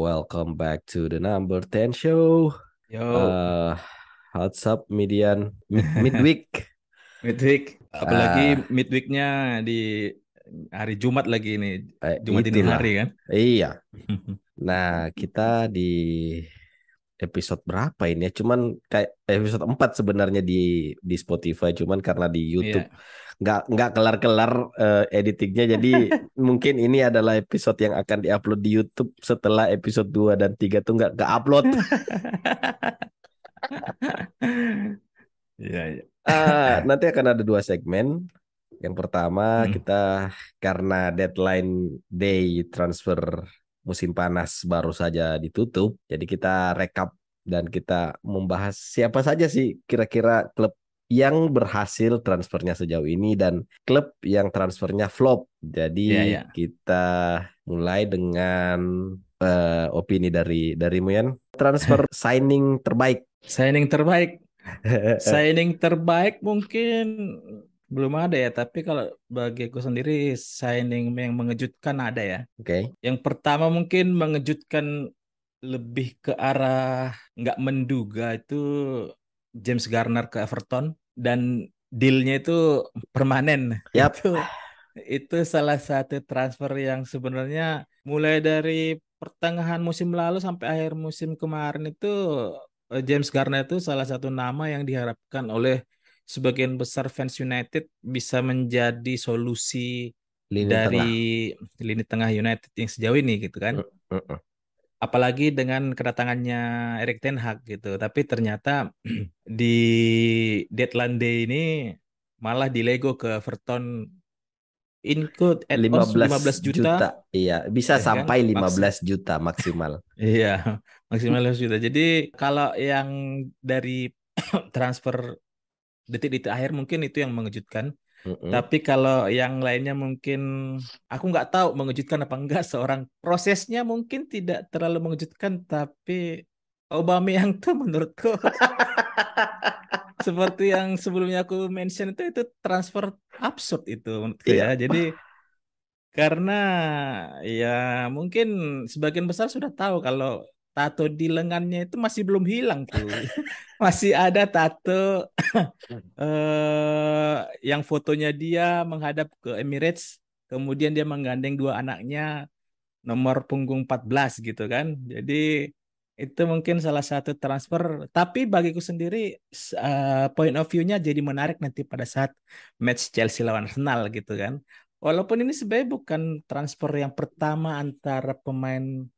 welcome back to the number 10 show. Yo, Uh, what's up, median mid midweek? midweek. Apalagi Ah, midweeknya di hari Jumat lagi ini. eh, Jumat itulah. hari kan. Iya. Nah, kita di episode berapa ini ya? Cuman kayak episode 4 sebenarnya di di Spotify, cuman karena di YouTube Iya. Nggak nggak kelar-kelar eh, editingnya, jadi mungkin ini adalah episode yang akan diupload di YouTube setelah episode 2 dan 3 tuh nggak nggak upload. Iya, iya. Ah, nanti akan ada dua segmen. Yang pertama Hmm. kita karena deadline day transfer musim panas baru saja ditutup, jadi kita rekap dan kita membahas siapa saja sih kira-kira klub yang berhasil transfernya sejauh ini dan klub yang transfernya flop. Jadi iya. kita mulai dengan eh, opini dari dari Muyan. Transfer signing terbaik. Signing terbaik. Signing terbaik mungkin belum ada ya, tapi kalau bagi aku sendiri signing yang mengejutkan ada ya. Oke. Yang pertama mungkin mengejutkan lebih ke arah nggak menduga itu James Garner ke Everton dan dealnya itu permanen. Yap. Itu itu salah satu transfer yang sebenarnya mulai dari pertengahan musim lalu sampai akhir musim kemarin itu eh, James Garner itu salah satu nama yang diharapkan oleh sebagian besar fans United bisa menjadi solusi Lini tengah. dari lini tengah United yang sejauh ini gitu kan. Mm, mm, mm. Apalagi dengan kedatangannya Erik ten Hag gitu. Tapi ternyata di deadline day ini malah dilego ke Everton include add-ons 15 15 juta. juta. Iya, bisa Ya kan? sampai Maks 15 juta maksimal. iya, maksimal 15 juta. Jadi kalau yang dari transfer detik-detik akhir mungkin itu yang mengejutkan. Tapi kalau yang lainnya mungkin aku nggak tahu mengejutkan apa enggak seorang prosesnya mungkin tidak terlalu mengejutkan tapi Aubameyang tuh menurutku seperti yang sebelumnya aku mention itu itu transfer absurd itu menurutku Iya. ya. Jadi karena ya mungkin sebagian besar sudah tahu kalau tato di lengannya itu masih belum hilang tuh. Masih ada tato eh yang fotonya dia menghadap ke Emirates, kemudian dia menggandeng dua anaknya nomor punggung 14 gitu kan. Jadi itu mungkin salah satu transfer, tapi bagiku sendiri eh, point of view-nya jadi menarik nanti pada saat match Chelsea lawan Arsenal gitu kan. Walaupun ini sebenarnya bukan transfer yang pertama antara pemain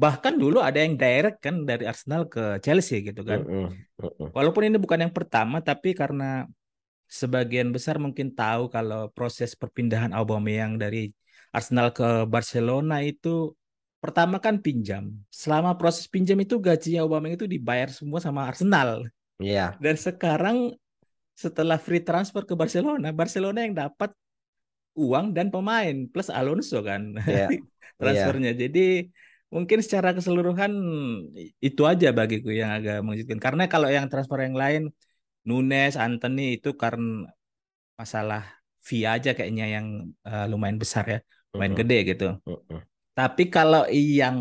bahkan dulu ada yang direct kan dari Arsenal ke Chelsea gitu kan. Mm-mm. Walaupun ini bukan yang pertama, tapi karena sebagian besar mungkin tahu kalau proses perpindahan Aubameyang dari Arsenal ke Barcelona itu pertama kan pinjam. Selama proses pinjam itu gaji Aubameyang itu dibayar semua sama Arsenal. Iya. Dan sekarang setelah free transfer ke Barcelona, Barcelona yang dapat uang dan pemain plus Alonso kan Iya. Iya. transfernya. Jadi mungkin secara keseluruhan itu aja bagiku yang agak mengejutkan. Karena kalau yang transfer yang lain Nunes, Anthony itu karena masalah fee aja kayaknya yang eh, lumayan besar ya, lumayan Mm-mm. gede gitu. Mm-mm. Tapi kalau yang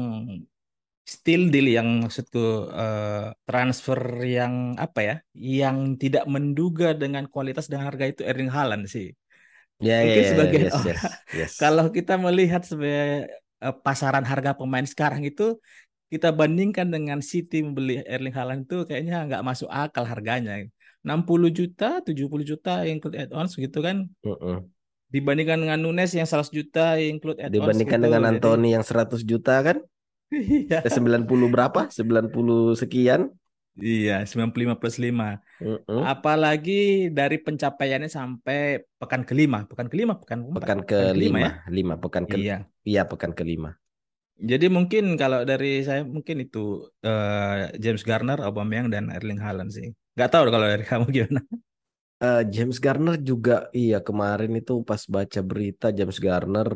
still deal yang maksudku eh, transfer yang apa ya, yang tidak menduga dengan kualitas dan harga itu Erling Haaland sih. Ya, ya, Mungkin ya, sebagian yes, yes, orang yes. kalau kita melihat sebagai eh, pasaran harga pemain sekarang itu kita bandingkan dengan City membeli Erling Haaland itu kayaknya nggak masuk akal harganya. 60 juta, 70 juta include add-ons gitu kan. Mm-mm. Dibandingkan dengan Nunes yang 100 juta include add-ons Dibandingkan gitu. dengan Jadi Anthony yang 100 juta kan? iya. Eh, 90 berapa? 90 sekian? Iya, 95 plus 5. Mm-mm. Apalagi dari pencapaiannya sampai pekan kelima, pekan kelima, pekan keempat, Pekan pekan kelima ya. kelima, lima pekan ke Iya. iya pekan kelima. Jadi mungkin kalau dari saya mungkin itu eh, James Garner, Aubameyang dan Erling Haaland sih. Nggak tahu kalau dari kamu gimana. Eh, James Garner juga iya kemarin itu pas baca berita James Garner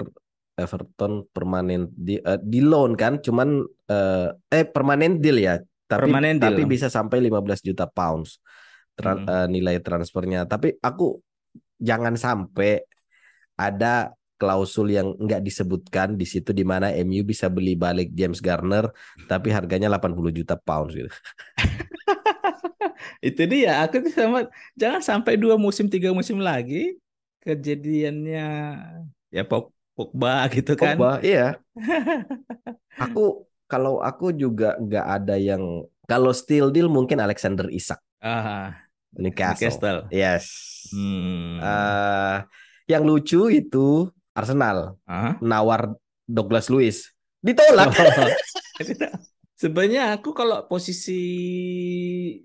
Everton permanen di eh, di loan kan cuman eh eh permanen deal ya tapi Permanen deal. tapi bisa sampai 15 juta pounds tran- Mm-mm. eh, nilai transfernya tapi aku jangan sampai ada klausul yang nggak disebutkan di situ di mana MU bisa beli balik James Garner tapi harganya 80 juta pounds gitu. Itu dia, aku tuh sama jangan sampai dua musim tiga musim lagi kejadiannya ya Pog- Pogba gitu kan. Pogba, iya. Aku kalau aku juga nggak ada yang kalau still deal mungkin Alexander Isak Ah, Newcastle. Newcastle. Yes. Hmm. Eh, yang lucu itu Arsenal Ah. nawar Douglas Luiz ditolak. Sebenarnya aku kalau posisi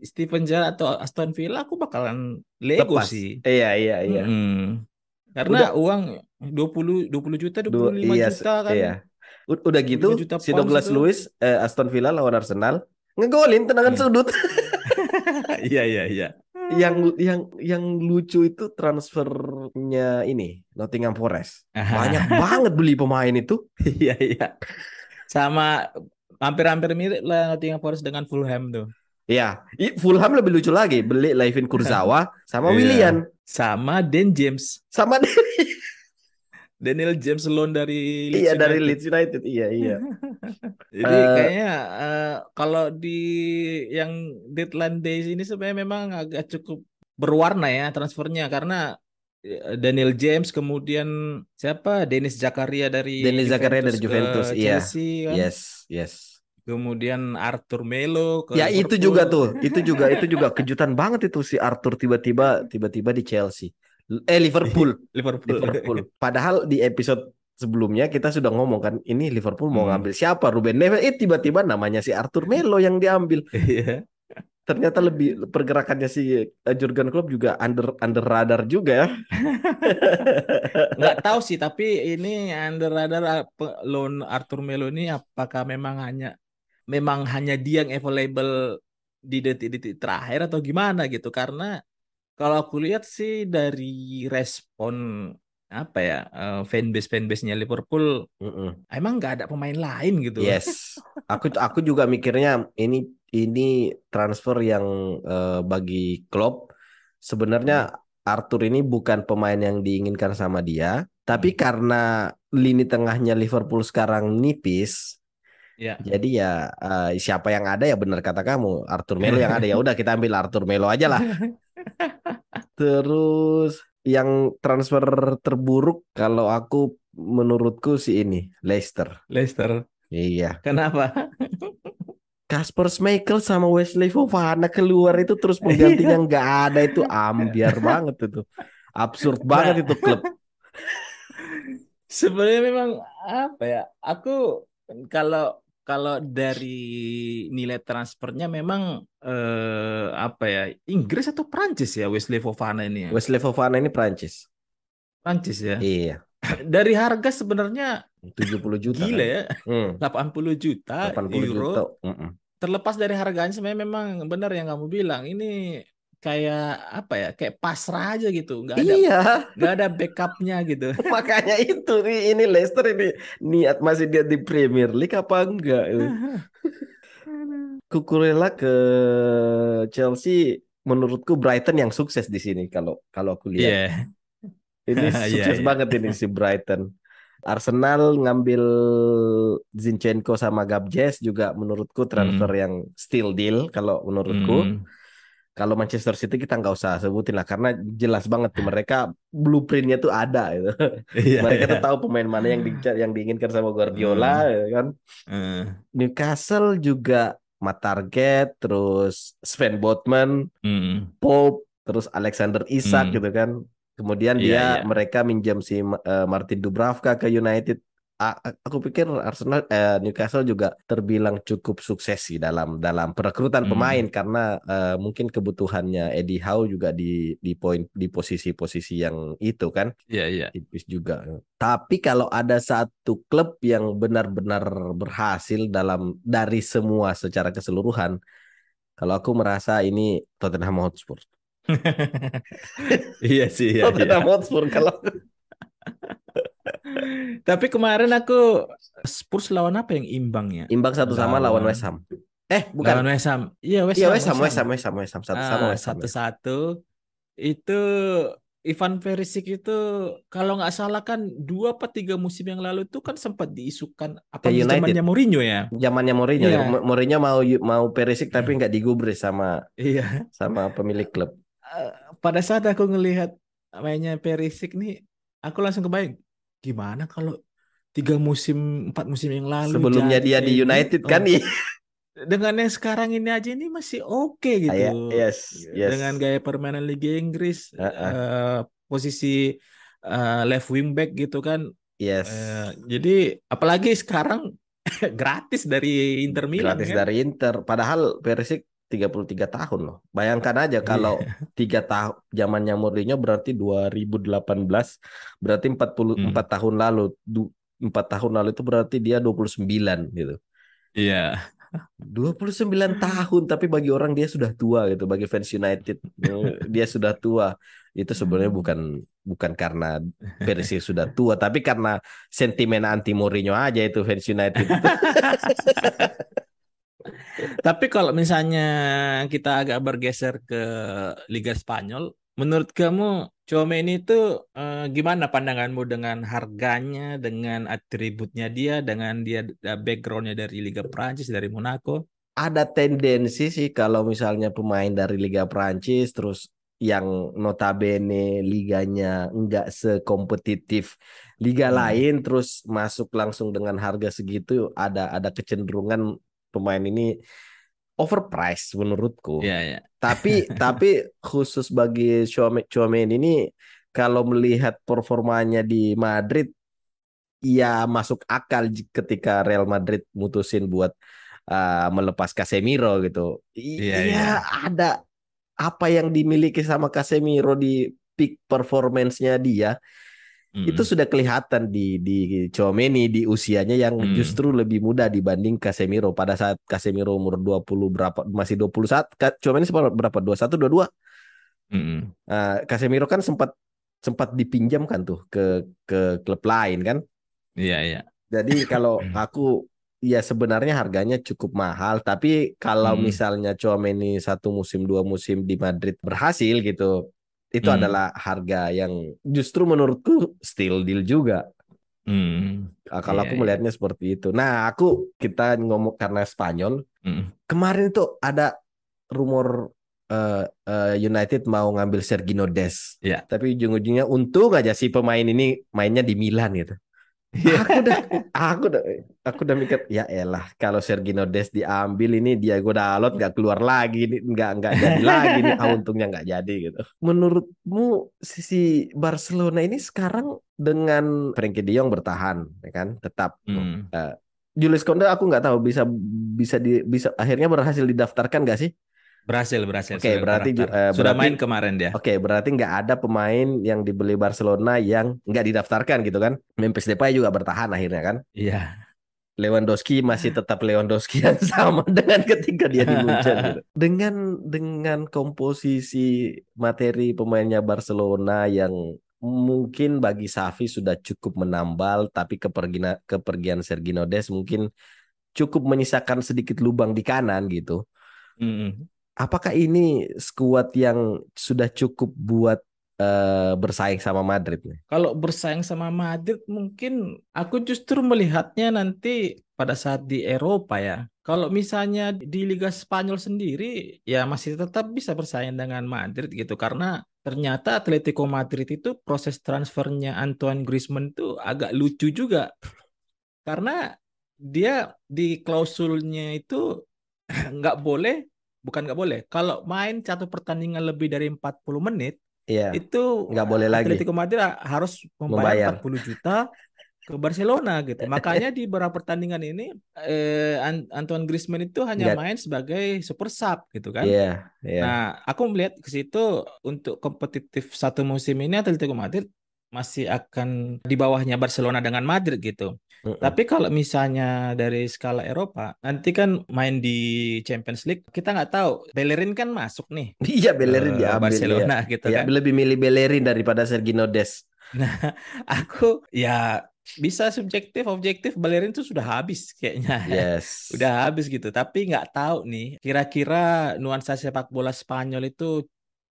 Steven Gerrard atau Aston Villa aku bakalan lego Lepas. sih. Iya iya iya. Mm-mm. Karena uang 20 20 juta, 25 Du- iya, juta kan. Iya. Udah 25 gitu si Douglas itu. Luiz eh, Aston Villa lawan Arsenal ngegolin tendangan Hmm. sudut. Iya iya iya. yang yang yang lucu itu transfernya ini Nottingham Forest. Banyak banget beli pemain itu. Iya iya. Sama hampir-hampir mirip lah Nottingham Forest dengan Fulham tuh. Iya, Fulham lebih lucu lagi beli Levin Kurzawa sama Iya. Willian Sama Dan James. sama Daniel James loan dari Leeds iya dari United. Leeds United. Iya iya. Jadi Eh, kayaknya eh, kalau di yang deadline days ini sebenarnya memang agak cukup berwarna ya transfernya karena eh, Daniel James kemudian siapa Dennis Zakaria dari Dennis Zakaria dari Juventus, iya. Chelsea kan. Yes, yes. Kemudian Arthur Melo ke Ya itu Liverpool. juga tuh, itu juga itu juga kejutan banget itu si Arthur tiba-tiba tiba-tiba di Chelsea. Eh Liverpool, Liverpool. Liverpool. Padahal di episode sebelumnya kita sudah ngomong kan ini Liverpool mau Hmm. ngambil siapa Ruben Neves. Eh tiba-tiba namanya si Arthur Melo yang diambil. Iya. Ternyata lebih pergerakannya si eh, Jurgen Klopp juga under under radar juga ya. Nggak tahu sih, tapi ini under radar apa- loan Arthur Melo ini apakah memang hanya memang hanya dia yang available di detik-detik terakhir atau gimana gitu? Karena kalau aku lihat sih dari respon apa ya eh, fanbase fanbase-nya Liverpool Mm-mm. emang nggak ada pemain lain gitu. Yes, aku aku juga mikirnya ini ini transfer yang eh, bagi Klopp sebenarnya Arthur ini bukan pemain yang diinginkan sama dia, tapi karena lini tengahnya Liverpool sekarang nipis, Ya. jadi ya eh, siapa yang ada ya benar kata kamu Arthur Melo yang ada ya udah kita ambil Arthur Melo aja lah. Terus yang transfer terburuk kalau aku menurutku si ini Leicester. Leicester. Iya. Kenapa? Kasper Schmeichel sama Wesley Fofana keluar itu terus penggantinya nggak ada itu ambiar banget itu. Absurd banget itu klub. Sebenarnya memang apa ya? Aku kalau kalau dari nilai transfernya memang eh, apa ya? Inggris atau Prancis ya Wesley Fofana ini ya? Wesley Fofana ini Prancis. Prancis ya. Iya, Dari harga sebenarnya 70 juta. gila kan. ya, Hmm, 80 juta 80 euro. juta. Mm-mm. Terlepas dari harganya sebenarnya memang benar yang kamu bilang. Ini kayak apa ya? Kayak pasrah aja gitu. Nggak ada Iya, nggak ada backupnya gitu. makanya itu nih ini Leicester ini niat masih dia di Premier League apa enggak? Kukurela ke Chelsea menurutku Brighton yang sukses di sini kalau kalau aku lihat. Iya. Ini Iya, sukses iya. banget ini si Brighton. Arsenal ngambil Zinchenko sama Gabjes juga menurutku transfer yang still deal kalau menurutku. Hmm. Kalau Manchester City kita nggak usah sebutin lah karena jelas banget tuh mereka blueprintnya tuh ada gitu. Iya, mereka tuh iya. tahu pemain mana yang di, yang diinginkan sama Guardiola ya kan. Eh, Newcastle juga Matarget, terus Sven Botman, mm. Pope, terus Alexander Isak Hmm. gitu kan. Kemudian Iya, dia iya. mereka minjam si eh, Martin Dubravka ke United. Aku pikir Arsenal eh, Newcastle juga terbilang cukup sukses sih dalam dalam perekrutan Hmm. pemain karena eh, mungkin kebutuhannya Eddie Howe juga di di poin di posisi-posisi yang itu kan Iya, iya. tipis juga. Tapi kalau ada satu klub yang benar-benar berhasil dalam dari semua secara keseluruhan, kalau aku merasa ini Tottenham Hotspur. Iya sih, iya, iya. Tottenham Hotspur kalau Tapi kemarin aku Spurs lawan apa yang imbang ya? imbang satu sama lawan Lawan- West Ham. Eh, Lawan bukan. West Ham. Iya, West Iya Ham. West Ham, West Ham, West Ham, West Ham satu sama Ah, West Ham. satu-satu. Itu Ivan Perisic itu kalau nggak salah kan dua apa tiga musim yang lalu itu kan sempat diisukan apa zamannya Mourinho ya. Zamannya Mourinho. Mo- Mourinho mau mau Perisic tapi nggak digubris sama Iya. sama pemilik klub. Eh, pada saat aku ngelihat mainnya Perisic nih, aku langsung kebayang gimana kalau tiga musim empat musim yang lalu Sebelumnya jadi dia di kayak United gitu. kan iya. dengan yang sekarang ini aja ini masih oke gitu. Iya, yes, yes. Dengan gaya permainan Liga Inggris, Uh-uh. eh, posisi eh, left wing back gitu kan. Yes. Eh, jadi apalagi sekarang gratis dari Inter Milan Gratis kan. dari Inter. Padahal Perisic 33 tahun loh. Bayangkan aja kalau Iya. tiga tahun zamannya Mourinho berarti 2018 berarti 44 Hmm. tahun lalu. Empat tahun lalu itu berarti dia 29 gitu. Iya. 29 tahun tapi bagi orang dia sudah tua gitu bagi fans United dia sudah tua itu sebenarnya bukan bukan karena Perisic sudah tua tapi karena sentimen anti Mourinho aja itu fans United Tapi kalau misalnya kita agak bergeser ke Liga Spanyol, menurut kamu Tchouaméni itu eh, gimana pandanganmu dengan harganya, dengan atributnya dia, dengan dia backgroundnya dari Liga Prancis, dari Monaco? ada tendensi sih kalau misalnya pemain dari Liga Prancis terus yang notabene liganya enggak sekompetitif liga Hmm. lain terus masuk langsung dengan harga segitu ada ada kecenderungan pemain ini overpriced menurutku. Iya, iya. Tapi tapi khusus bagi Tchouaméni ini kalau melihat performanya di Madrid ya masuk akal ketika Real Madrid mutusin buat uh, melepas Casemiro gitu. Iya, Iya iya. ada apa yang dimiliki sama Casemiro di peak performance-nya dia itu Mm. sudah kelihatan di di Tchouaméni di usianya yang Hmm. justru lebih muda dibanding Casemiro pada saat Casemiro umur 20 berapa masih 21 Ka- Tchouaméni sempat berapa 21 22 Mm-mm. Nah, Casemiro kan sempat sempat dipinjamkan tuh ke ke klub lain kan Iya, iya. jadi kalau aku ya sebenarnya harganya cukup mahal tapi kalau Hmm. misalnya Tchouaméni satu musim dua musim di Madrid berhasil gitu itu Hmm. adalah harga yang justru menurutku still deal juga Mm. Ah, Kalau Iya, aku iya. melihatnya seperti itu. Nah, aku kita ngomong karena Spanyol Mm. kemarin itu ada rumor eh, eh, United mau ngambil Sergino Des. Iya. Tapi ujung-ujungnya untung aja si pemain ini mainnya di Milan gitu. Iya. Aku udah aku udah aku udah mikir ya elah kalau Sergino Des diambil ini Diego Dalot nggak keluar lagi nih nggak nggak jadi lagi nih ah, untungnya nggak jadi gitu. Menurutmu sisi Barcelona ini sekarang dengan Frenkie De Jong bertahan ya kan tetap Mm. Julius Konde aku nggak tahu bisa bisa di bisa akhirnya berhasil didaftarkan nggak sih? Berhasil, berhasil. Oke, sudah berarti terdaftar. eh, sudah berarti- main kemarin dia. Oke, berarti nggak ada pemain yang dibeli Barcelona yang nggak didaftarkan gitu kan? Memphis Depay juga bertahan akhirnya kan? Iya. Lewandowski masih tetap Lewandowski yang sama dengan ketika dia di Munchen gitu. Dengan dengan komposisi materi pemainnya Barcelona yang mungkin bagi Xavi sudah cukup menambal, tapi kepergian kepergian Sergino Des mungkin cukup menyisakan sedikit lubang di kanan gitu. Mm-mm. Apakah ini skuad yang sudah cukup buat eh, bersaing sama Madrid nih? Kalau bersaing sama Madrid mungkin aku justru melihatnya nanti pada saat di Eropa ya. Kalau misalnya di Liga Spanyol sendiri ya masih tetap bisa bersaing dengan Madrid gitu karena ternyata Atletico Madrid itu proses transfernya Antoine Griezmann itu agak lucu juga. Karena dia di klausulnya itu nggak boleh, bukan nggak boleh. Kalau main satu pertandingan lebih dari 40 menit Iya, itu nggak boleh lagi. Atletico Madrid harus membayar Membayar. 40 juta ke Barcelona gitu. Makanya di beberapa pertandingan ini eh, An- Antoine Griezmann itu hanya Nggak- main sebagai super sub gitu kan. Iya, iya. Nah, aku melihat ke situ untuk kompetitif satu musim ini Atletico Madrid masih akan di bawahnya Barcelona dengan Madrid gitu. Mm-mm. Tapi kalau misalnya dari skala Eropa, nanti kan main di Champions League, kita nggak tahu. Bellerin kan masuk nih Iya, Bellerin ke diambil Barcelona gitu ya. Ya, kan. lebih milih Bellerin daripada Sergino Des. Aku ya bisa subjektif, objektif Bellerin tuh sudah habis kayaknya. Yes. Udah habis gitu. Tapi nggak tahu nih, kira-kira nuansa sepak bola Spanyol itu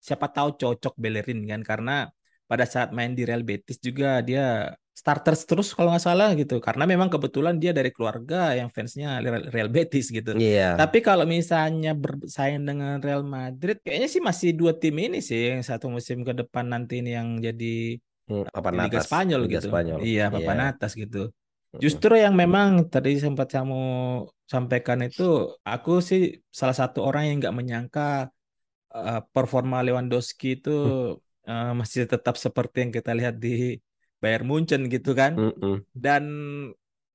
siapa tahu cocok Bellerin kan karena pada saat main di Real Betis juga dia starters terus kalau nggak salah gitu karena memang kebetulan dia dari keluarga yang fansnya Real Betis gitu. Iya. Tapi kalau misalnya bersaing dengan Real Madrid kayaknya sih masih dua tim ini sih yang satu musim ke depan nanti ini yang jadi hmm, papan Liga atas. Spanyol Liga gitu. Spanyol. Iya, papan Iya. atas gitu. Mm-mm. Justru yang memang tadi sempat kamu sampaikan itu, aku sih salah satu orang yang nggak menyangka uh, performa Lewandowski itu uh, masih tetap seperti yang kita lihat di Bayern Munchen gitu kan. Mm-mm. Dan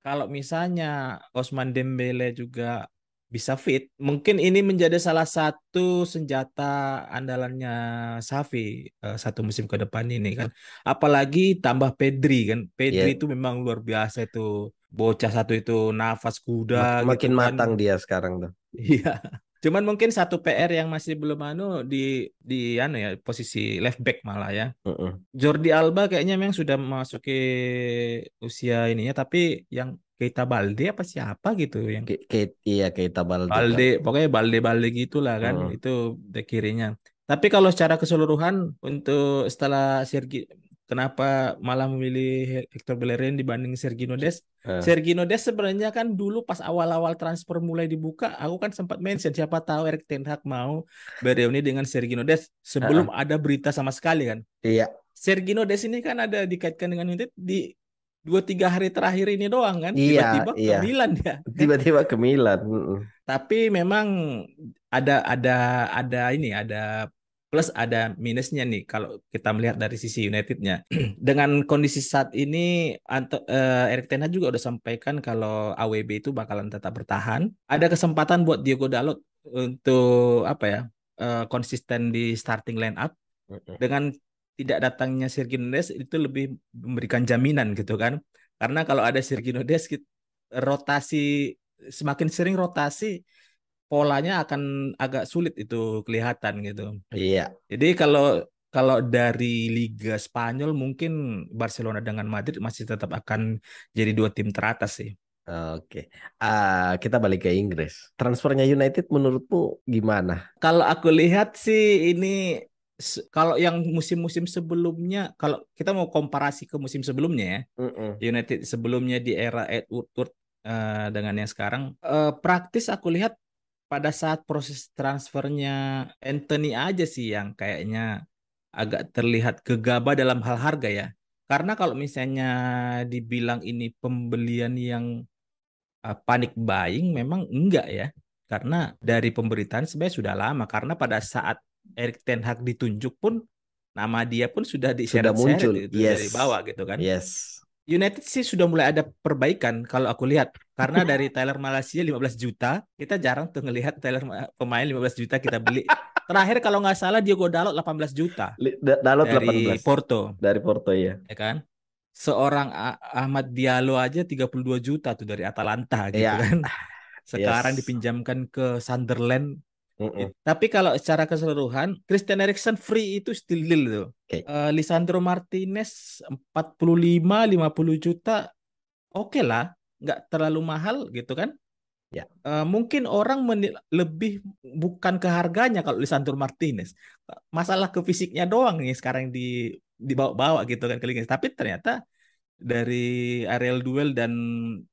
kalau misalnya Osman Dembele juga bisa fit, mungkin ini menjadi salah satu senjata andalannya Xavi uh, satu musim ke depan ini kan. Apalagi tambah Pedri kan. Pedri Yeah. itu memang luar biasa itu. Bocah satu itu nafas kuda Mak- makin gitu kan. matang dia sekarang tuh. Iya. Cuman mungkin satu PR yang masih belum anu di di anu ya posisi left back malah ya. Mm-mm. Jordi Alba kayaknya memang sudah memasuki usia ininya tapi yang Keita Balde apa siapa gitu yang Ke- ke- iya Keita Balde. kan. Balde pokoknya Balde Balde gitulah kan Hmm. itu bek kirinya. Tapi kalau secara keseluruhan untuk setelah Sergi kenapa malah memilih Hector Bellerin dibanding Sergino Des? Eh. Sergino Des sebenarnya kan dulu pas awal-awal transfer mulai dibuka, aku kan sempat mention siapa tahu Erik Ten Hag mau bereuni dengan Sergino Des sebelum ada berita sama sekali kan. Iya. Sergino Des ini kan ada dikaitkan dengan United di dua tiga hari terakhir ini doang kan. Iya, Tiba-tiba ke iya. Milan ya. Tiba-tiba ke Milan. Tapi memang ada ada ada ini ada plus ada minusnya nih kalau kita melihat dari sisi Unitednya. Dengan kondisi saat ini Anto, eh, Erik Ten Hag juga udah sampaikan kalau AWB itu bakalan tetap bertahan. Ada kesempatan buat Diogo Dalot untuk apa ya? eh, konsisten di starting line up dengan tidak datangnya Sergio Des itu lebih memberikan jaminan gitu kan. Karena kalau ada Sergio Des kit- rotasi semakin sering rotasi polanya akan agak sulit itu kelihatan gitu. Iya. Jadi kalau kalau dari Liga Spanyol mungkin Barcelona dengan Madrid masih tetap akan jadi dua tim teratas sih. Oke. Ah, kita balik ke Inggris. Transfernya United menurutmu gimana? Kalau aku lihat sih ini kalau yang musim-musim sebelumnya kalau kita mau komparasi ke musim sebelumnya ya. Mm-mm. United sebelumnya di era Ed Woodward eh, dengan yang sekarang eh, praktis aku lihat pada saat proses transfernya Anthony aja sih yang kayaknya agak terlihat gegabah dalam hal harga ya. Karena kalau misalnya dibilang ini pembelian yang eh, panik buying memang enggak ya. Karena dari pemberitaan sebenarnya sudah lama karena pada saat Erik Ten Hag ditunjuk pun nama dia pun sudah Sudah diseret-seret muncul. itu Yes. dari bawah gitu kan. Yes. United sih sudah mulai ada perbaikan kalau aku lihat. Karena dari Tyler Malaysia 15 juta kita jarang tuh ngelihat Tyler Ma- pemain 15 juta kita beli. Terakhir kalau nggak salah Diogo Dalot 18 juta. Da- Dalot dari 18 Porto. Dari Porto ya. ya kan? Seorang Ahmad Diallo aja 32 juta tuh dari Atalanta gitu Iya. kan. Sekarang Yes. pinjamkan ke Sunderland Mm-mm. tapi kalau secara keseluruhan Christian Eriksen free itu still deal tuh. Oke. Eh, Lisandro Martinez 45 50 juta oke lah, nggak terlalu mahal gitu kan? Ya. Eh, mungkin orang lebih bukan ke harganya kalau Lisandro Martinez. Masalah ke fisiknya doang nih sekarang di dibawa-bawa gitu kan ke Liga. Tapi ternyata dari aerial duel dan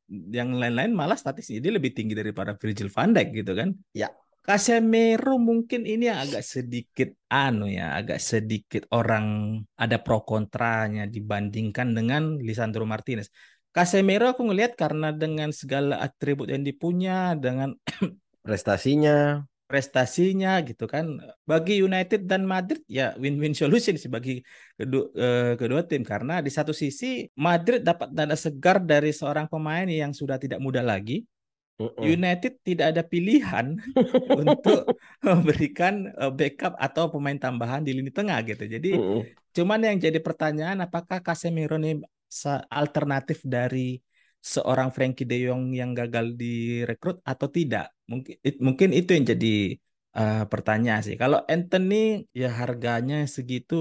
yang lain-lain malah statistiknya dia lebih tinggi daripada Virgil van Dijk gitu kan. Ya. Casemiro mungkin ini yang agak sedikit anu ya, agak sedikit orang ada pro kontranya dibandingkan dengan Lisandro Martinez. Casemiro aku ngelihat karena dengan segala atribut yang dipunya, dengan Prestasinya. prestasinya gitu kan. Bagi United dan Madrid ya win-win solution sih bagi kedua, eh, kedua tim karena di satu sisi Madrid dapat tanda segar dari seorang pemain yang sudah tidak muda lagi. United tidak ada pilihan untuk memberikan eh, backup atau pemain tambahan di lini tengah gitu. Jadi cuman yang jadi pertanyaan apakah Casemiro ini alternatif dari seorang Frankie De Jong yang gagal direkrut atau tidak? Mungkin it- mungkin itu yang jadi eh, pertanyaan sih. Kalau Anthony ya harganya segitu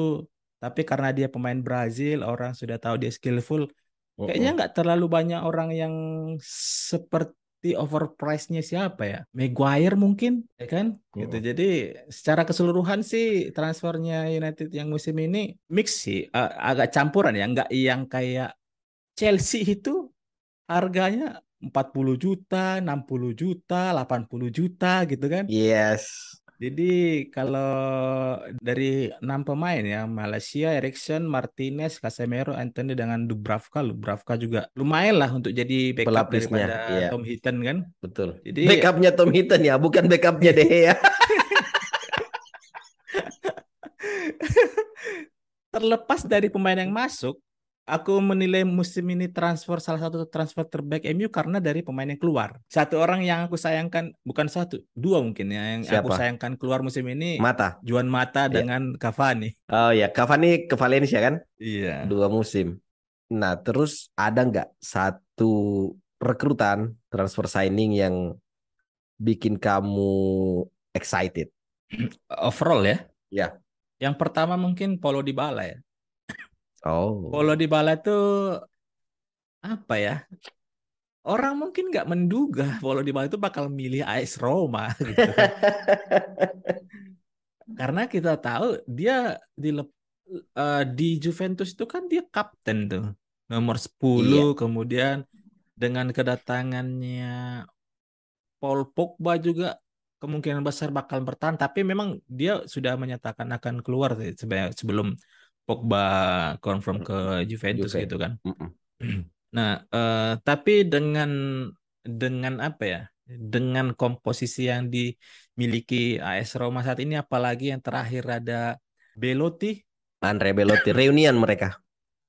tapi karena dia pemain Brazil, orang sudah tahu dia skillful. Kayaknya nggak terlalu banyak orang yang seperti seperti overprice-nya siapa ya? Maguire mungkin, ya kan? Gitu. Mm. Jadi secara keseluruhan sih transfernya United yang musim ini mix sih, A- agak campuran ya, nggak yang kayak Chelsea itu harganya 40 juta, 60 juta, 80 juta gitu kan. Yes. Jadi kalau dari enam pemain ya Malaysia, Erikson, Martinez, Casemiro, Anthony dengan Dubravka, Dubravka juga lumayan lah untuk jadi backup Pelapisnya, daripada iya. Tom Hinton kan. Betul. Jadi- backupnya Tom Hinton ya, bukan backupnya De Gea. Terlepas dari pemain yang masuk, aku menilai musim ini transfer salah satu transfer terbaik MU karena dari pemain yang keluar. Satu orang yang aku sayangkan, bukan satu, dua mungkin ya yang aku Siapa? sayangkan keluar musim ini Mata. Juan Mata Iya. dengan Cavani. Oh ya, Cavani ke Valencia kan? Iya. Dua musim. Nah, terus ada nggak satu rekrutan transfer signing yang bikin kamu excited? Overall ya. Ya. Yang pertama mungkin Paulo Dybala ya. Oh. Paulo Dybala itu apa ya? Orang mungkin nggak menduga Paulo Dybala itu bakal milih AS Roma gitu. Karena kita tahu dia di eh, di Juventus itu kan dia kapten tuh. Nomor 10 kemudian dengan kedatangannya Paul Pogba juga kemungkinan besar bakal bertahan tapi memang dia sudah menyatakan akan keluar sebenarnya sebelum Pogba confirm ke Juventus Juve. gitu kan. Mm-mm. Nah, eh, tapi dengan dengan apa ya? Dengan komposisi yang dimiliki AS Roma saat ini, apalagi yang terakhir ada Belotti, Andre Belotti reunian mereka.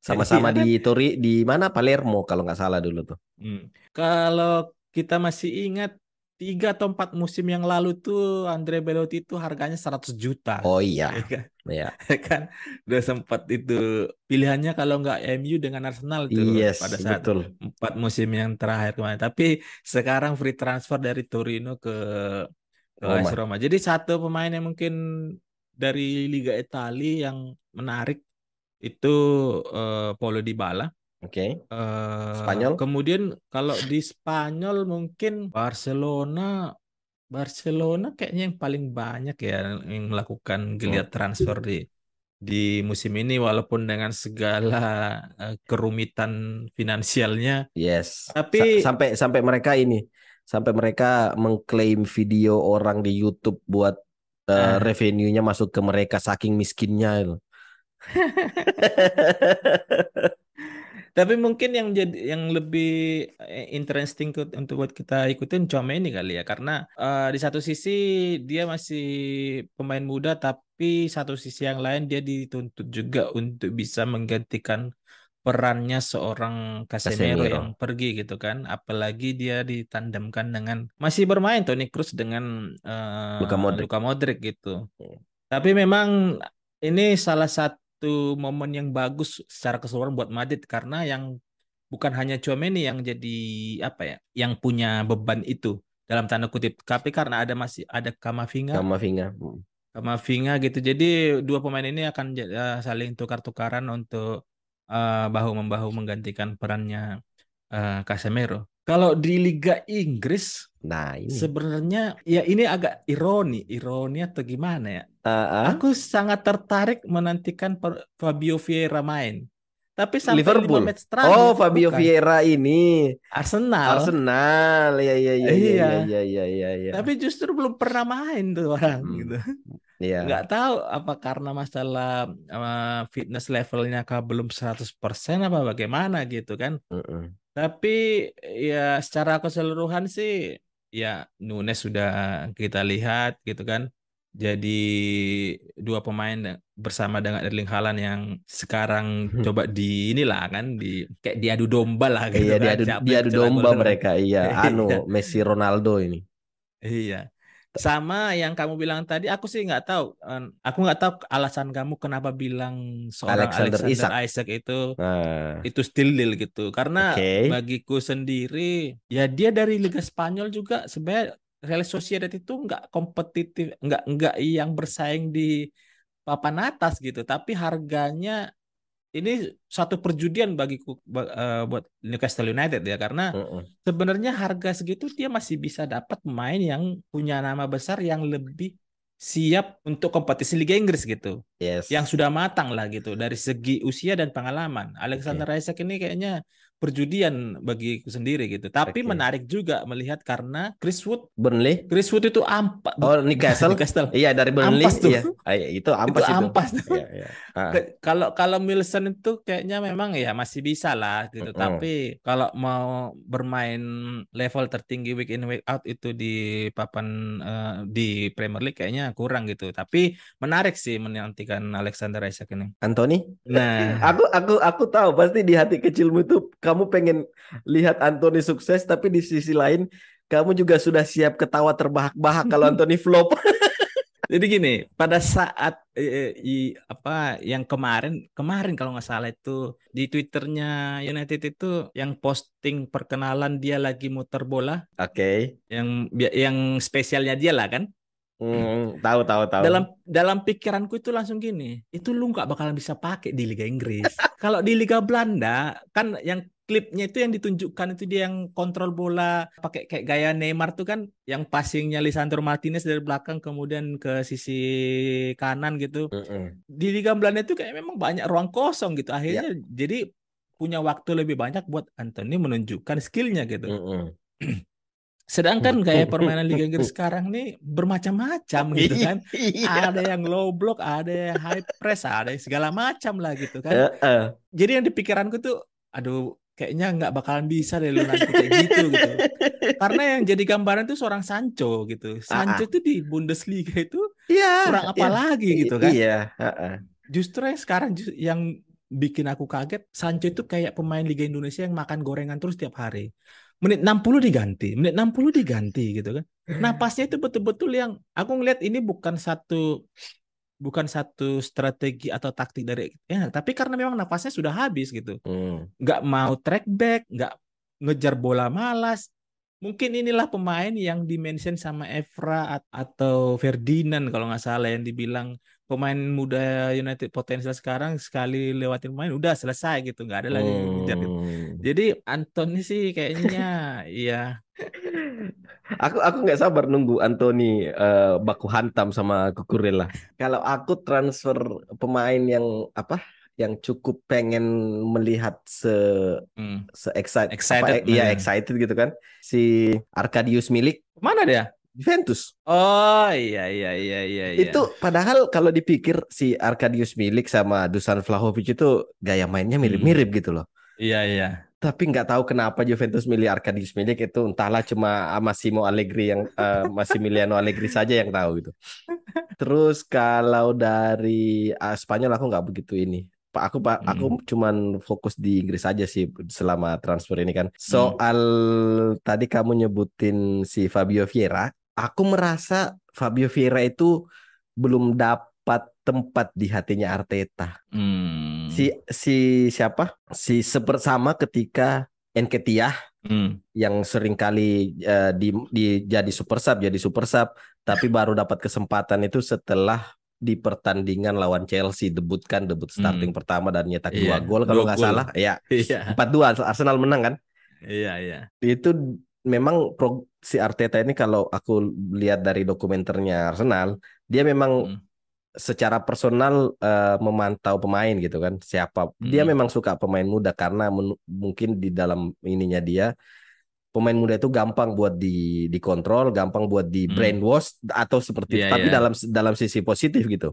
Sama-sama Iya di Tori di mana Palermo kalau nggak salah dulu tuh. Hmm. Kalau kita masih ingat tiga atau empat musim yang lalu tuh Andre Belotti itu harganya 100 juta, Oh iya, ya kan? ya. kan udah sempat itu pilihannya kalau nggak MU dengan Arsenal tuh Yes, pada saat betul. empat musim yang terakhir kemarin. Tapi sekarang free transfer dari Torino ke ke Roma. Roma. Jadi satu pemain yang mungkin dari Liga Italia yang menarik itu eh, Paulo Dybala. Oke. Eh, Spanyol? Kemudian kalau di Spanyol mungkin Barcelona Barcelona kayaknya yang paling banyak ya yang melakukan geliat transfer di di musim ini walaupun dengan segala eh, kerumitan finansialnya Yes. Tapi- Sa- sampai sampai mereka ini, sampai mereka mengklaim video orang di YouTube buat eh, Ah. revenue-nya masuk ke mereka saking miskinnya itu. tapi mungkin yang jadi yang lebih eh, interesting untuk buat kita ikutin Tchouaméni kali ya karena eh, di satu sisi dia masih pemain muda tapi satu sisi yang lain dia dituntut juga untuk bisa menggantikan perannya seorang Casemiro Casemiro. yang pergi gitu kan apalagi dia ditandemkan dengan masih bermain Toni Kroos dengan eh, Luka Modric. Luka Modric gitu Hmm. tapi memang ini salah satu momen yang bagus secara keseluruhan buat Madrid karena yang bukan hanya Tchouaméni yang jadi apa ya, yang punya beban itu dalam tanda kutip, tapi karena ada masih ada Kamavinga, Sama Vinga. Hmm. Kamavinga gitu. Jadi dua pemain ini akan eh, saling tukar-tukaran untuk eh, bahu membahu menggantikan perannya eh, Casemiro. Kalau di Liga Inggris Nah, ini. sebenarnya ya ini agak ironi, ironi atau gimana ya? Ah. Aku sangat tertarik menantikan Fabio Vieira main. Tapi sampai Liverpool. match terakhir, Oh, Fabio bukan. Vieira ini Arsenal. Arsenal. Ya ya ya ya Iya. ya ya ya ya. Tapi justru belum pernah main tuh orang Hmm. gitu. Iya. Nggak tahu apa karena masalah uh, fitness levelnya kah belum 100% apa bagaimana gitu kan. Mm-mm. Tapi ya secara keseluruhan sih ya Nunes sudah kita lihat gitu kan. Jadi dua pemain bersama dengan Erling Haaland yang sekarang coba di inilah kan di kayak diadu domba lah gitu Iya kan. diadu yang diadu domba gol. mereka. Iya, anu Iya. Messi Ronaldo ini. Iya. Sama yang kamu bilang tadi, aku sih nggak tahu. Aku nggak tahu alasan kamu kenapa bilang seorang Alexander Alexander. Isaac itu Nah, itu still deal gitu. Karena Oke. bagiku sendiri, ya dia dari Liga Spanyol juga sebenarnya Real Sociedad itu nggak kompetitif, nggak nggak yang bersaing di papan atas gitu. Tapi harganya ini satu perjudian bagi uh, buat Newcastle United ya karena uh -uh. sebenarnya harga segitu dia masih bisa dapat pemain yang punya nama besar yang lebih siap untuk kompetisi Liga Inggris gitu. Yes. Yang sudah matang lah gitu dari segi usia dan pengalaman. Alexander okay. Isaac ini kayaknya perjudian bagiku sendiri gitu. Tapi okay. menarik juga melihat karena Chris Wood Burnley Chris Wood itu ampas Oh Newcastle Newcastle iya dari Burnley ampas tuh. Iya. Ah, iya. itu ampas itu, itu. ampas tuh. Iya, iya. Ah. Kalau kalau Milson itu kayaknya memang ya masih bisa lah gitu. Mm -hmm. Tapi kalau mau bermain level tertinggi week in week out itu di papan uh, di Premier League kayaknya kurang gitu. Tapi menarik sih menantikan Alexander Isak ini. Anthony? Nah, aku aku aku tahu pasti di hati kecilmu itu kamu pengen lihat Anthony sukses tapi di sisi lain kamu juga sudah siap ketawa terbahak-bahak kalau Anthony flop. Jadi gini, pada saat eh, i, apa yang kemarin kemarin kalau nggak salah itu di twitternya United itu yang posting perkenalan dia lagi muter bola. Oke. Okay. Yang yang spesialnya dia lah kan. Hmm, tahu tahu tahu. Dalam dalam pikiranku itu langsung gini, itu lu nggak bakalan bisa pakai di Liga Inggris. Kalau di Liga Belanda kan yang klipnya itu yang ditunjukkan itu dia yang kontrol bola pakai kayak gaya Neymar tuh kan yang passingnya Lisandro Martinez dari belakang kemudian ke sisi kanan gitu. Mm -mm. Di Liga Belanda itu kayak memang banyak ruang kosong gitu. Akhirnya yeah. jadi punya waktu lebih banyak buat Anthony menunjukkan skillnya gitu. Mm -mm. Sedangkan kayak permainan Liga Inggris sekarang nih bermacam-macam gitu kan. Iya. Ada yang low block, ada yang high press, ada yang segala macam lah gitu kan. Uh, uh. Jadi yang di pikiranku tuh, aduh kayaknya nggak bakalan bisa deh lu nanti kayak gitu gitu. Karena yang jadi gambaran tuh seorang Sancho gitu. Sancho itu di Bundesliga itu yeah, kurang apa yeah. lagi gitu kan. Iya. Uh -uh. Justru yang sekarang yang bikin aku kaget, Sancho itu kayak pemain Liga Indonesia yang makan gorengan terus tiap hari menit 60 diganti, menit 60 diganti gitu kan. Napasnya itu betul-betul yang aku ngelihat ini bukan satu bukan satu strategi atau taktik dari ya, tapi karena memang napasnya sudah habis gitu. Hmm. Nggak mau track back, nggak ngejar bola malas. Mungkin inilah pemain yang dimention sama Evra atau Ferdinand kalau nggak salah yang dibilang pemain muda United potensial sekarang sekali lewatin pemain udah selesai gitu nggak ada lagi gitu. hmm. jadi Anthony sih kayaknya ya aku aku nggak sabar nunggu Anthony uh, baku hantam sama Kukurela kalau aku transfer pemain yang apa yang cukup pengen melihat se hmm. se excited, excited apa, iya excited gitu kan si Arkadius Milik mana dia Juventus. Oh iya iya iya iya. Itu padahal kalau dipikir si Arkadius Milik sama Dusan Vlahovic itu gaya mainnya mirip-mirip hmm. gitu loh. Iya iya. Tapi nggak tahu kenapa Juventus milih Arkadius Milik itu entahlah cuma Massimo Allegri yang uh, Massimiliano Allegri saja yang tahu gitu. Terus kalau dari uh, Spanyol aku nggak begitu ini. Pak aku Pak hmm. aku cuman fokus di Inggris aja sih selama transfer ini kan. Soal hmm. tadi kamu nyebutin si Fabio Vieira, aku merasa Fabio Vieira itu belum dapat tempat di hatinya Arteta. Hmm. Si si siapa? Si sebersama ketika Enketia hmm. yang sering kali uh, di, di jadi super sub jadi super sub tapi baru dapat kesempatan itu setelah di pertandingan lawan Chelsea debut kan debut starting hmm. pertama dan nyetak iya, dua gol kalau nggak salah ya iya. empat dua Arsenal menang kan iya iya itu memang pro, si Arteta ini kalau aku lihat dari dokumenternya Arsenal, dia memang hmm. secara personal uh, memantau pemain gitu kan. Siapa hmm. dia memang suka pemain muda karena mungkin di dalam ininya dia pemain muda itu gampang buat di dikontrol, gampang buat di hmm. brainwash atau seperti yeah, itu. Tapi yeah. dalam dalam sisi positif gitu.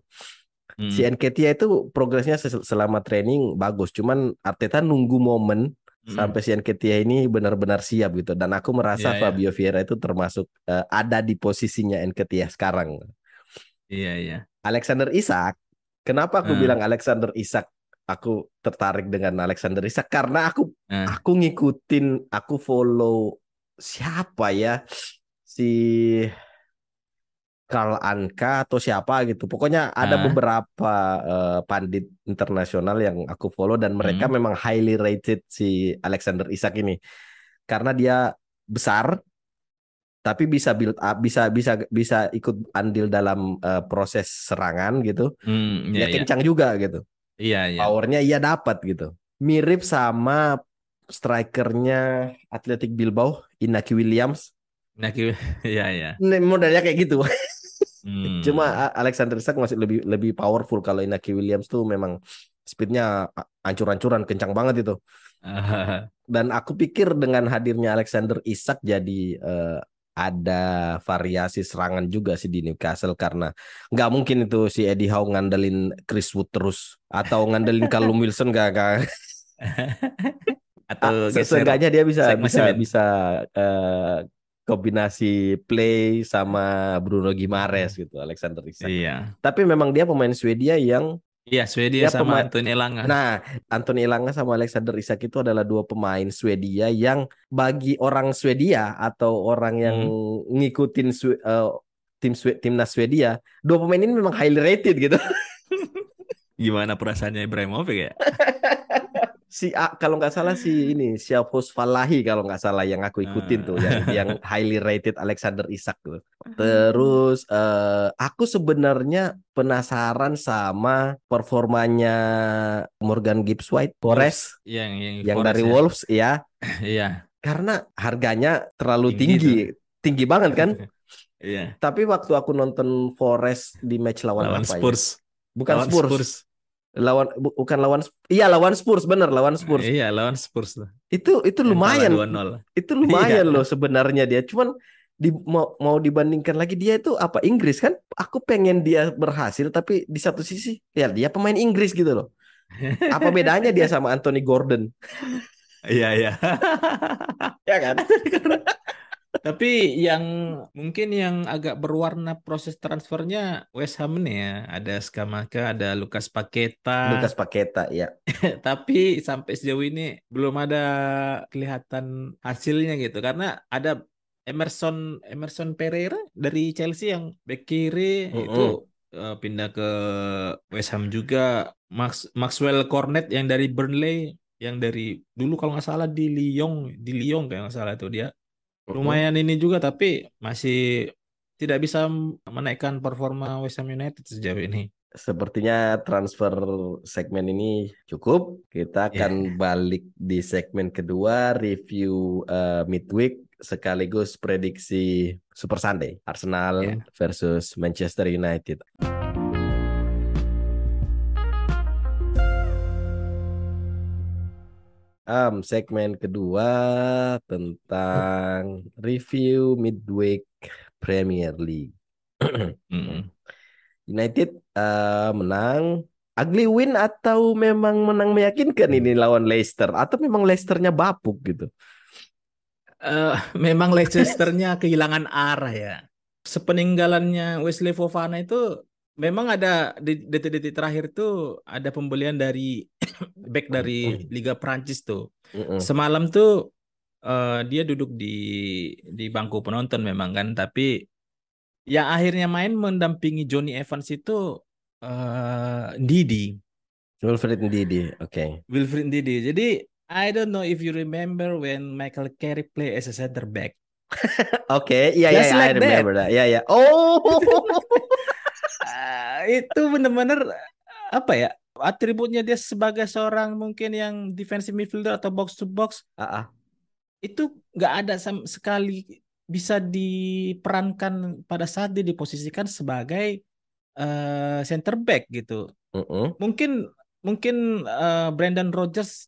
Hmm. Si Nketiah itu progresnya selama training bagus, cuman Arteta nunggu momen hmm. sampai si Nketiah ini benar-benar siap gitu dan aku merasa yeah, iya. Fabio yeah. Vieira itu termasuk uh, ada di posisinya Nketiah sekarang. Iya yeah, iya. Yeah. Alexander Isak, kenapa aku hmm. bilang Alexander Isak aku tertarik dengan Alexander Isak karena aku hmm. aku ngikutin aku follow siapa ya si Karl Anka atau siapa gitu. Pokoknya ada uh. beberapa uh, pandit internasional yang aku follow dan mereka hmm. memang highly rated si Alexander Isak ini. Karena dia besar tapi bisa build up, bisa bisa bisa ikut andil dalam uh, proses serangan gitu. Hmm, iya, dia kencang juga gitu. Iya, iya. Powernya iya dapat gitu. Mirip sama strikernya Athletic Bilbao, Inaki Williams. Nah, ki- iya, iya. Nih, Modelnya kayak gitu. Hmm. Cuma Alexander Isak masih lebih lebih powerful kalau Inaki Williams tuh memang speednya ancur-ancuran kencang banget itu. Dan aku pikir dengan hadirnya Alexander Isak jadi eh, ada variasi serangan juga sih di Newcastle karena nggak mungkin itu si Eddie Howe ngandelin Chris Wood terus atau ngandelin Callum Wilson gak, gak. Atau geser Seenggaknya dia bisa bisa bisa eh, kombinasi play sama Bruno Gimares gitu Alexander Isak. Iya. Tapi memang dia pemain Swedia yang Iya, Swedia Dia sama pemain- Anton Elanga. Nah, Anthony Elanga sama Alexander Isak itu adalah dua pemain Swedia yang bagi orang Swedia atau orang yang ngikutin Swe- eh, tim timnas Swedia, dua pemain ini memang highly rated gitu. Gimana perasaannya Ibrahimovic ya? Si A, kalau nggak salah si ini Siapos Falahi kalau nggak salah yang aku ikutin tuh yang yang highly rated Alexander Isak tuh. Terus eh, aku sebenarnya penasaran sama performanya Morgan Gibbs White Forest Yang yang, yang Forest dari ya. Wolves ya. Iya. karena harganya terlalu Tinggi tinggi, tinggi banget kan. Iya. Tapi waktu aku nonton Forest di match lawan, Lawan apa ya? Spurs. Bukan Lawan Spurs. Lawan bu- bukan lawan Iya lawan Spurs bener lawan Spurs. Iya, lawan Spurs tuh. Itu itu lumayan. kalah 2-0. Itu lumayan Iya. loh sebenarnya dia. Cuman di mau, mau dibandingkan lagi dia itu apa Inggris kan? Aku pengen dia berhasil tapi di satu sisi ya dia pemain Inggris gitu loh. Apa bedanya dia sama Anthony Gordon? Iya, iya. Ya kan? Tapi yang mungkin yang agak berwarna proses transfernya West Ham nih ya. Ada Skamaka, ada Lucas Paqueta. Lucas Paqueta ya. Tapi sampai sejauh ini belum ada kelihatan hasilnya gitu. Karena ada Emerson Emerson Pereira dari Chelsea yang back kiri Mm-mm. itu eh, pindah ke West Ham juga. Max Maxwell Cornet yang dari Burnley yang dari dulu kalau nggak salah di Lyon di Lyon kayak nggak salah itu dia lumayan ini juga tapi masih tidak bisa menaikkan performa West Ham United sejauh ini. Sepertinya transfer segmen ini cukup. Kita Ya. akan balik di segmen kedua review eh, midweek sekaligus prediksi Super Sunday Arsenal Ya. versus Manchester United. Am, segmen kedua tentang review midweek Premier League. United eh, menang ugly win atau memang menang meyakinkan ini lawan Leicester atau memang Leicesternya bapuk gitu. Eh, memang Leicesternya kehilangan arah ya. Sepeninggalannya Wesley Fofana itu memang ada di detik-detik terakhir tuh ada pembelian dari back dari Liga Prancis tuh. Semalam tuh eh, dia duduk di di bangku penonton memang kan, tapi yang akhirnya main mendampingi Johnny Evans itu eh Didi, Wilfried Ndidi, oke. Wilfried Didi. Jadi I don't know if you remember when Michael Carrick play as a center back. Oke, iya iya Just iya, I like that. remember that. Iya iya. Oh. Ah, itu bener-bener apa ya? Atributnya dia sebagai seorang mungkin yang defensive midfielder atau box to box Ah, ah. itu nggak ada sama sekali bisa diperankan pada saat dia diposisikan sebagai eh, center back gitu. Mm-mm. Mungkin mungkin eh, Brandon Rodgers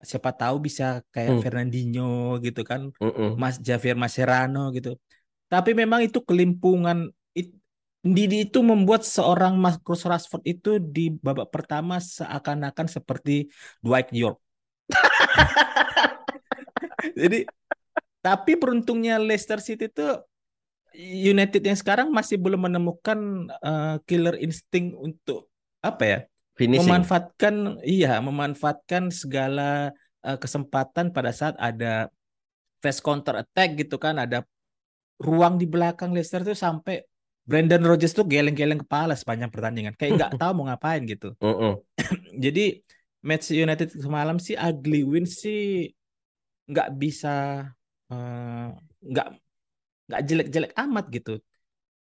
siapa tahu bisa kayak Hmm. Fernandinho gitu kan, Mm-mm. Mas Javier Mascherano gitu. Tapi memang itu kelimpungan Didi itu membuat seorang Marcus Rashford itu di babak pertama seakan-akan seperti Dwight York. Jadi tapi beruntungnya Leicester City itu United yang sekarang masih belum menemukan eh, killer insting untuk apa ya? Finishing. memanfaatkan iya memanfaatkan segala eh, kesempatan pada saat ada fast counter attack gitu kan ada ruang di belakang Leicester tuh sampai Brandon Rodgers tuh geleng-geleng kepala sepanjang pertandingan kayak nggak tahu mau ngapain gitu Mm-mm. jadi match United semalam sih ugly win sih nggak bisa eh, nggak nggak jelek-jelek amat gitu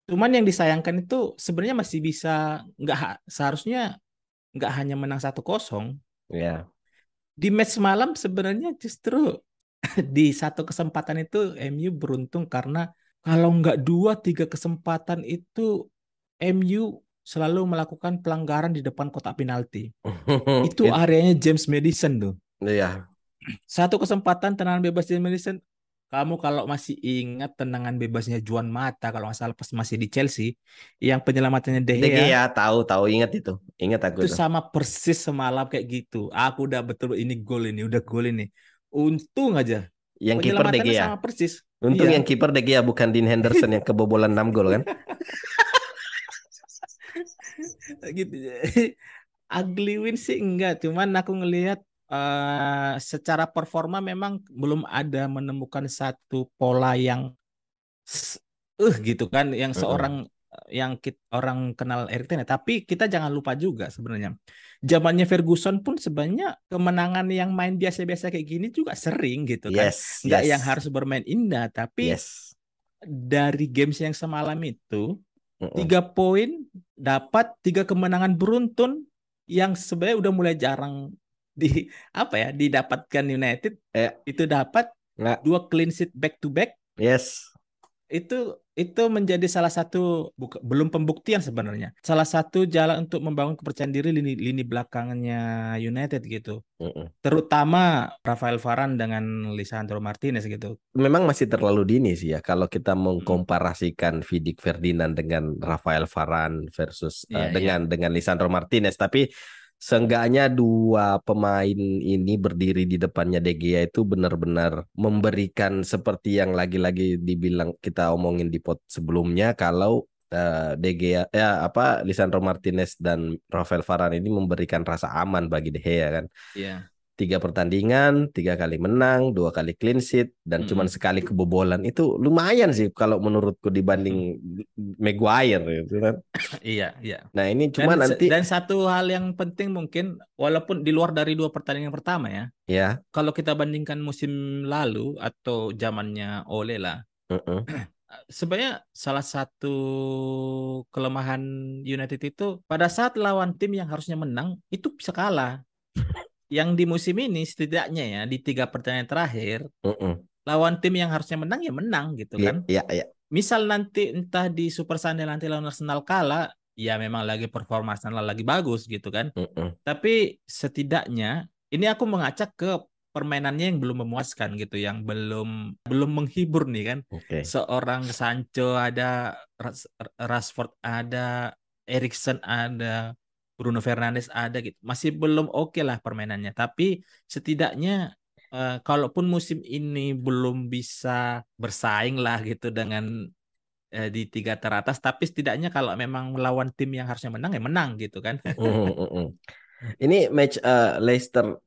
cuman yang disayangkan itu sebenarnya masih bisa nggak ha- seharusnya nggak hanya menang 1-0, Ya. di match malam sebenarnya justru di satu kesempatan itu MU beruntung karena kalau nggak dua tiga kesempatan itu MU selalu melakukan pelanggaran di depan kotak penalti. Itu It- areanya James Madison tuh. Iya. Satu kesempatan tendangan bebas James Madison. Kamu kalau masih ingat tendangan bebasnya Juan Mata kalau nggak salah pas masih di Chelsea, yang penyelamatannya De De Gea, Gea tahu tahu ingat itu. Ingat aku itu tuh. sama persis semalam kayak gitu. Aku udah betul ini gol ini, udah gol ini. Untung aja Yang kiper De Gea. sama persis. Untung Iya. yang kiper De Gea bukan Dean Henderson yang kebobolan 6 gol kan. gitu. Ugly win sih enggak, cuman aku ngelihat eh, secara performa memang belum ada menemukan satu pola yang eh gitu kan, yang seorang yang kit, orang kenal Erik Ten. Tapi kita jangan lupa juga sebenarnya, zamannya Ferguson pun sebenarnya kemenangan yang main biasa-biasa kayak gini juga sering gitu kan, Yes, nggak yes. yang harus bermain indah, tapi Yes. dari games yang semalam itu tiga poin dapat tiga kemenangan beruntun yang sebenarnya udah mulai jarang di apa ya didapatkan United Eh. itu dapat Nggak. dua clean sheet back to back Yes. itu itu menjadi salah satu buka- belum pembuktian sebenarnya salah satu jalan untuk membangun kepercayaan diri lini lini belakangnya United gitu Mm-mm. terutama Rafael Varane dengan Lisandro Martinez gitu Memang masih terlalu dini sih ya kalau kita mengkomparasikan Vidic Ferdinand dengan Rafael Varane versus eh, Iya, iya. dengan dengan Lisandro Martinez. Tapi seenggaknya dua pemain ini berdiri di depannya De Gea itu benar-benar memberikan seperti yang lagi-lagi dibilang kita omongin di pot sebelumnya kalau eh, De Gea ya apa Lisandro Martinez dan Rafael Varane ini memberikan rasa aman bagi De Gea kan. Iya tiga pertandingan, tiga kali menang, dua kali clean sheet, dan Mm-mm. cuman sekali kebobolan itu lumayan sih kalau menurutku dibanding Maguire gitu kan. iya iya Nah ini Dan, cuma nanti dan satu hal yang penting mungkin walaupun di luar dari dua pertandingan pertama ya, ya, kalau kita bandingkan musim lalu atau zamannya Ole lah, mm-mm. sebenarnya salah satu kelemahan United itu pada saat lawan tim yang harusnya menang itu bisa kalah. Yang di musim ini setidaknya ya di tiga pertandingan terakhir Mm-mm. lawan tim yang harusnya menang ya menang gitu Iya, kan. iya, iya. Misal nanti entah di Super Sunday nanti lawan Arsenal kalah, ya memang lagi performa Arsenal lagi bagus gitu kan. Mm-mm. Tapi setidaknya ini aku mengacak ke permainannya yang belum memuaskan gitu, yang belum belum menghibur nih kan. Oke. Seorang Sancho ada, Ras- Rashford ada, Erikson ada, Bruno Fernandes ada gitu. Masih belum oke lah permainannya. Tapi setidaknya eh, kalaupun musim ini belum bisa bersaing lah gitu dengan eh, di tiga teratas, tapi setidaknya kalau memang melawan tim yang harusnya menang ya menang gitu kan. Mm-mm, mm-mm. Ini match eh, Leicester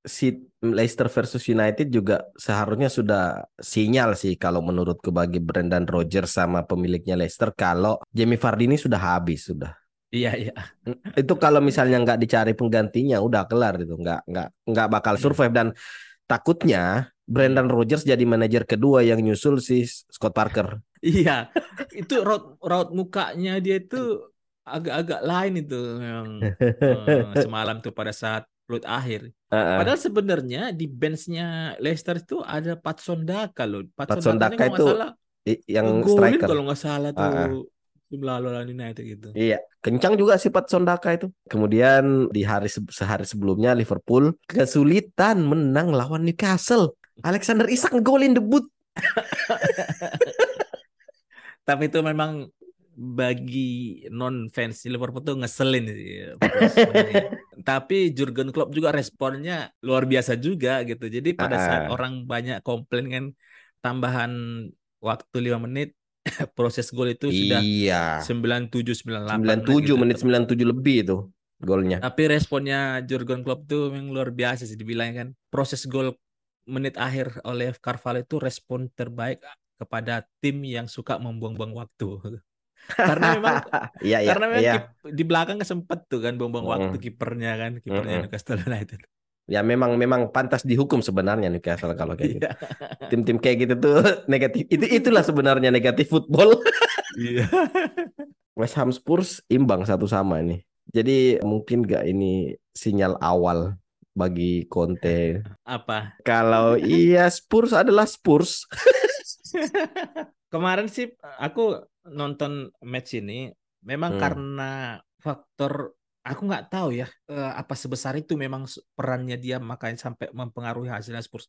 Leicester versus United juga seharusnya sudah sinyal sih kalau menurutku bagi Brendan Rodgers sama pemiliknya Leicester kalau Jamie Vardy ini sudah habis sudah. Iya iya. itu kalau misalnya nggak dicari penggantinya udah kelar itu nggak nggak nggak bakal survive dan takutnya Brendan Rodgers jadi manajer kedua yang nyusul si Scott Parker. Iya, itu raut raut mukanya dia itu agak-agak lain itu yang eh, semalam tuh pada saat peluit akhir. Heeh. Padahal sebenarnya di benchnya Leicester itu ada Patson Daka loh. Patson Dakanya Daka nggak itu salah yang striker. kalau nggak salah tuh Ah, ah. tim lalu lawan United gitu. Iya, kencang juga sih Pat Sondaka itu. Kemudian di hari se- sehari sebelumnya Liverpool kesulitan menang lawan Newcastle. Alexander Isak ngegolin debut. Tapi itu memang bagi non fans Liverpool tuh ngeselin sih. menangnya. Tapi Jurgen Klopp juga responnya luar biasa juga gitu. Jadi pada saat Ah. orang banyak komplain kan tambahan waktu 5 menit proses gol itu sudah Iya. 97 98 97 gitu. menit 97 lebih itu golnya. Tapi responnya Jurgen Klopp tuh memang luar biasa sih dibilang kan. Proses gol menit akhir oleh Carvalho itu respon terbaik kepada tim yang suka membuang-buang waktu. Karena memang Iya, iya, karena memang kip- di belakang sempet tuh kan buang-buang Mm-mm. waktu kipernya kan, kipernya Mm-mm. Newcastle United. Ya memang memang pantas dihukum sebenarnya Newcastle kalau kayak gitu. Iya. Tim-tim kayak gitu tuh negatif. Itu itulah sebenarnya negatif football. Iya. West Ham Spurs imbang satu sama ini. Jadi mungkin gak ini sinyal awal bagi Conte. Apa? Kalau iya Spurs adalah Spurs. Kemarin sih aku nonton match ini memang Hmm. karena faktor aku nggak tahu ya eh, apa sebesar itu memang perannya dia makanya sampai mempengaruhi hasilnya Spurs.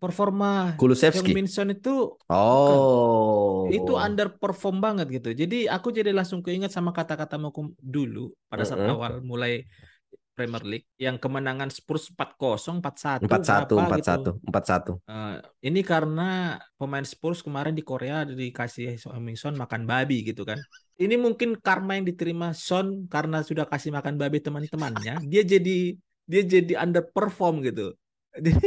Performa Kulusevski. Heung-min itu Oh. itu underperform banget gitu. Jadi aku jadi langsung keinget sama kata-kata Mokum dulu pada saat Mm-mm. awal mulai Premier League yang kemenangan Spurs 4-0, 4-1 empat satu berapa empat gitu. satu empat satu. Eh, ini karena pemain Spurs kemarin di Korea dikasih Son makan babi gitu kan. Ini mungkin karma yang diterima Son karena sudah kasih makan babi teman-temannya, dia jadi dia jadi underperform gitu. Jadi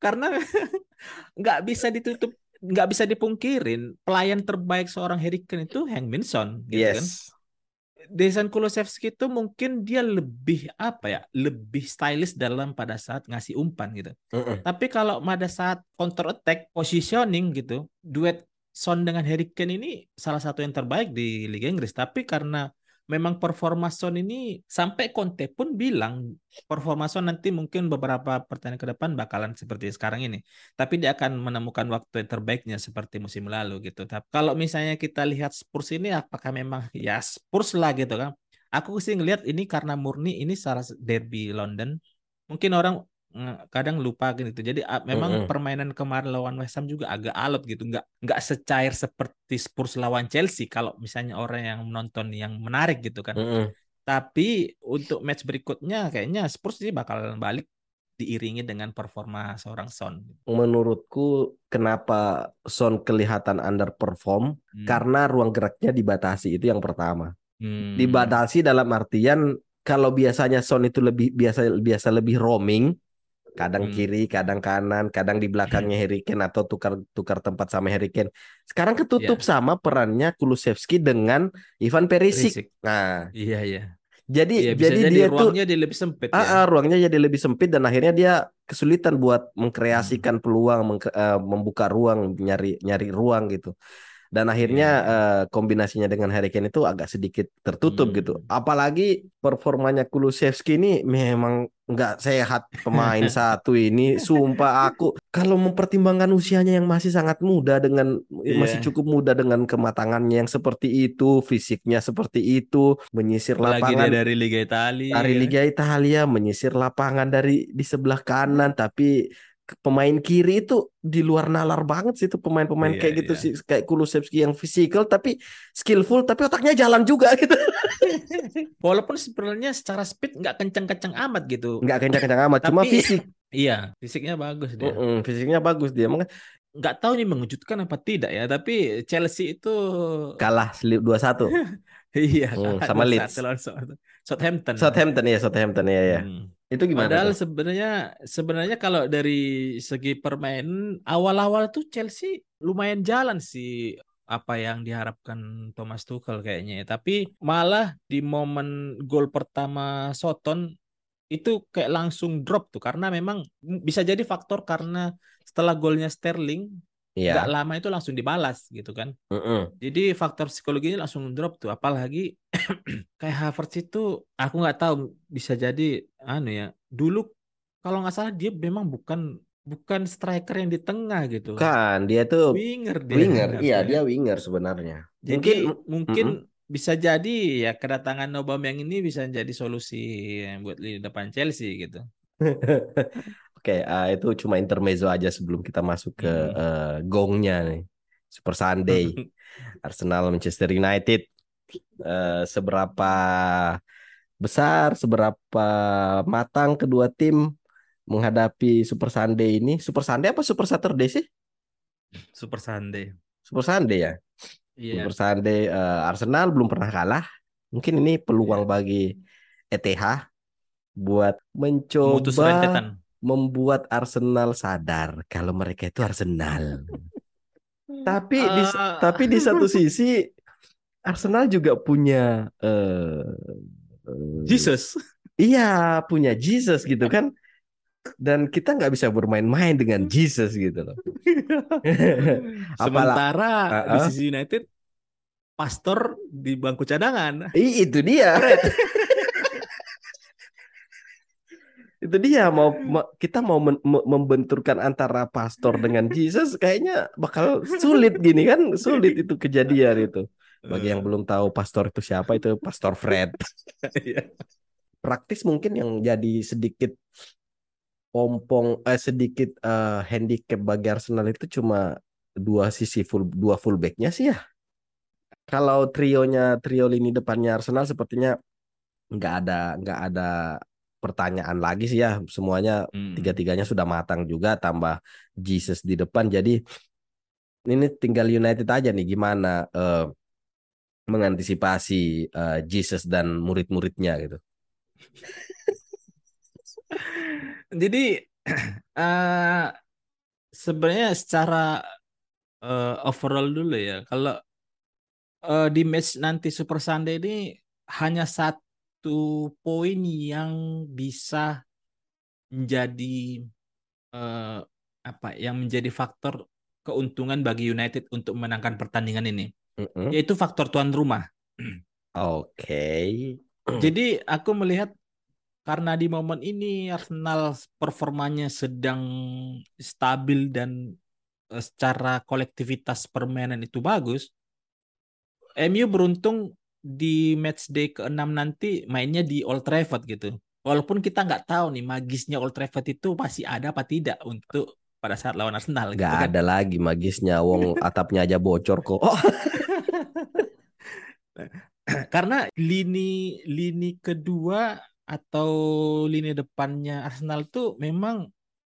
karena nggak bisa ditutup, nggak bisa dipungkirin pelayan terbaik seorang Harry Kane itu Heung-min Son gitu kan. Yes. Dejan Kulusevski itu mungkin dia lebih apa ya, lebih stylish dalam pada saat ngasih umpan gitu. Mm-mm. Tapi kalau pada saat counter attack, positioning gitu, duet Son dengan Harry Kane ini salah satu yang terbaik di Liga Inggris. Tapi karena memang performa Son ini sampai Conte pun bilang performa Son nanti mungkin beberapa pertandingan ke depan bakalan seperti sekarang ini. Tapi dia akan menemukan waktu yang terbaiknya seperti musim lalu gitu. Tapi kalau misalnya kita lihat Spurs ini apakah memang ya Spurs lah gitu kan. Aku sih ngelihat ini karena murni ini salah derby London. Mungkin orang kadang lupa gitu. Jadi ah, memang Mm-mm. permainan kemarin lawan West Ham juga agak alot gitu, nggak nggak secair seperti Spurs lawan Chelsea kalau misalnya orang yang menonton yang menarik gitu kan. Mm-mm. Tapi untuk match berikutnya kayaknya Spurs sih bakal balik diiringi dengan performa seorang Son. Menurutku kenapa Son kelihatan underperform Hmm. karena ruang geraknya dibatasi itu yang pertama. Hmm. Dibatasi dalam artian kalau biasanya Son itu lebih biasa biasa lebih roaming, kadang Hmm. kiri, kadang kanan, kadang di belakangnya Harry Kane atau tukar tukar tempat sama Harry Kane. Sekarang ketutup Iya. sama perannya Kulusevski dengan Ivan Perisic. Berisik. Nah, Iya iya. jadi Iya bisa jadi jadi dia tuh ruangnya dia lebih sempit Ah, ya. ah, ruangnya jadi lebih sempit dan akhirnya dia kesulitan buat Hmm. mengkreasikan peluang, mengke- eh, membuka ruang, nyari nyari ruang gitu. Dan akhirnya Iya, iya. eh, kombinasinya dengan Harry Kane itu agak sedikit tertutup Hmm. gitu. Apalagi performanya Kulusevski ini memang nggak sehat pemain satu ini. Sumpah aku kalau mempertimbangkan usianya yang masih sangat muda dengan masih Iya. cukup muda dengan kematangannya yang seperti itu, fisiknya seperti itu, menyisir Apalagi lapangan dari Liga Italia. dari ya. Liga Italia menyisir lapangan dari di sebelah kanan tapi pemain kiri itu di luar nalar banget sih itu pemain-pemain Iya, kayak gitu iya. sih kayak Kulusevski yang fisikal tapi skillful tapi otaknya jalan juga gitu Walaupun sebenarnya secara speed nggak kencang-kencang amat gitu. nggak kencang-kencang amat cuma Tapi- fisik Iya, fisiknya bagus dia. Mm-mm, fisiknya bagus dia Makanya Nggak tahu nih mengejutkan apa tidak ya, tapi Chelsea itu kalah selip 2-1 iya Hmm, sama 2-1 Leeds. Southampton. Southampton ya Southampton ya ya Hmm. Itu gimana Padahal tuh? sebenarnya sebenarnya kalau dari segi permainan awal-awal tuh Chelsea lumayan jalan sih apa yang diharapkan Thomas Tuchel kayaknya ya. Tapi malah di momen gol pertama Soton itu kayak langsung drop tuh karena memang bisa jadi faktor karena setelah golnya Sterling nggak Iya lama itu langsung dibalas gitu kan. Mm-mm. Jadi faktor psikologinya langsung drop tuh. Apalagi kayak Havertz itu aku nggak tahu bisa jadi anu ya. Dulu kalau nggak salah dia memang bukan bukan striker yang di tengah gitu. kan dia tuh Winger dia. winger iya dia winger sebenarnya Jadi mungkin mungkin bisa jadi ya kedatangan Aubameyang ini bisa jadi solusi buat di depan Chelsea gitu. Oke, ah, itu cuma intermezzo aja sebelum kita masuk ke Hmm. eh, gongnya nih. Super Sunday, Arsenal Manchester United. Eh, seberapa besar, seberapa matang kedua tim menghadapi Super Sunday ini? Super Sunday apa Super Saturday sih? Super Sunday. Super Sunday ya. Iya. Super Sunday eh, Arsenal belum pernah kalah. Mungkin ini peluang Iya. bagi ETH buat Memutus mencoba rentetan. Membuat Arsenal sadar kalau mereka itu Arsenal. Tapi di Ah. tapi di satu sisi Arsenal juga punya eh eh, Jesus. Iya, punya Jesus gitu kan. Dan kita nggak bisa bermain-main dengan Jesus gitu loh. Sementara di Uh-uh. sisi United pastor di bangku cadangan. Ih, itu dia. Itu dia mau ma- kita mau men- membenturkan antara pastor dengan Jesus kayaknya bakal sulit gini kan sulit itu kejadian itu. Bagi yang belum tahu pastor itu siapa itu Pastor Fred. Praktis mungkin yang jadi sedikit pompong eh sedikit eh, handicap bagi Arsenal itu cuma dua sisi full dua fullbacknya sih ya. Kalau trionya trio lini depannya Arsenal sepertinya nggak ada nggak ada pertanyaan lagi sih ya semuanya Hmm. tiga-tiganya sudah matang juga tambah Jesus di depan jadi ini tinggal United aja nih gimana eh, mengantisipasi eh, Jesus dan murid-muridnya gitu. Jadi eh sebenarnya secara eh, overall dulu ya, kalau eh, di match nanti Super Sunday ini hanya satu poin yang bisa menjadi eh, apa yang menjadi faktor keuntungan bagi United untuk memenangkan pertandingan ini, Mm-mm. yaitu faktor tuan rumah. Oke. Jadi aku melihat karena di momen ini Arsenal performanya sedang stabil dan eh, secara kolektivitas permainan itu bagus, MU beruntung di match day ke-6 nanti mainnya di Old Trafford gitu. Walaupun kita nggak tahu nih magisnya Old Trafford itu masih ada apa tidak untuk pada saat lawan Arsenal gitu Gak kan. ada lagi magisnya wong atapnya aja bocor kok. Oh. Karena lini lini kedua atau lini depannya Arsenal tuh memang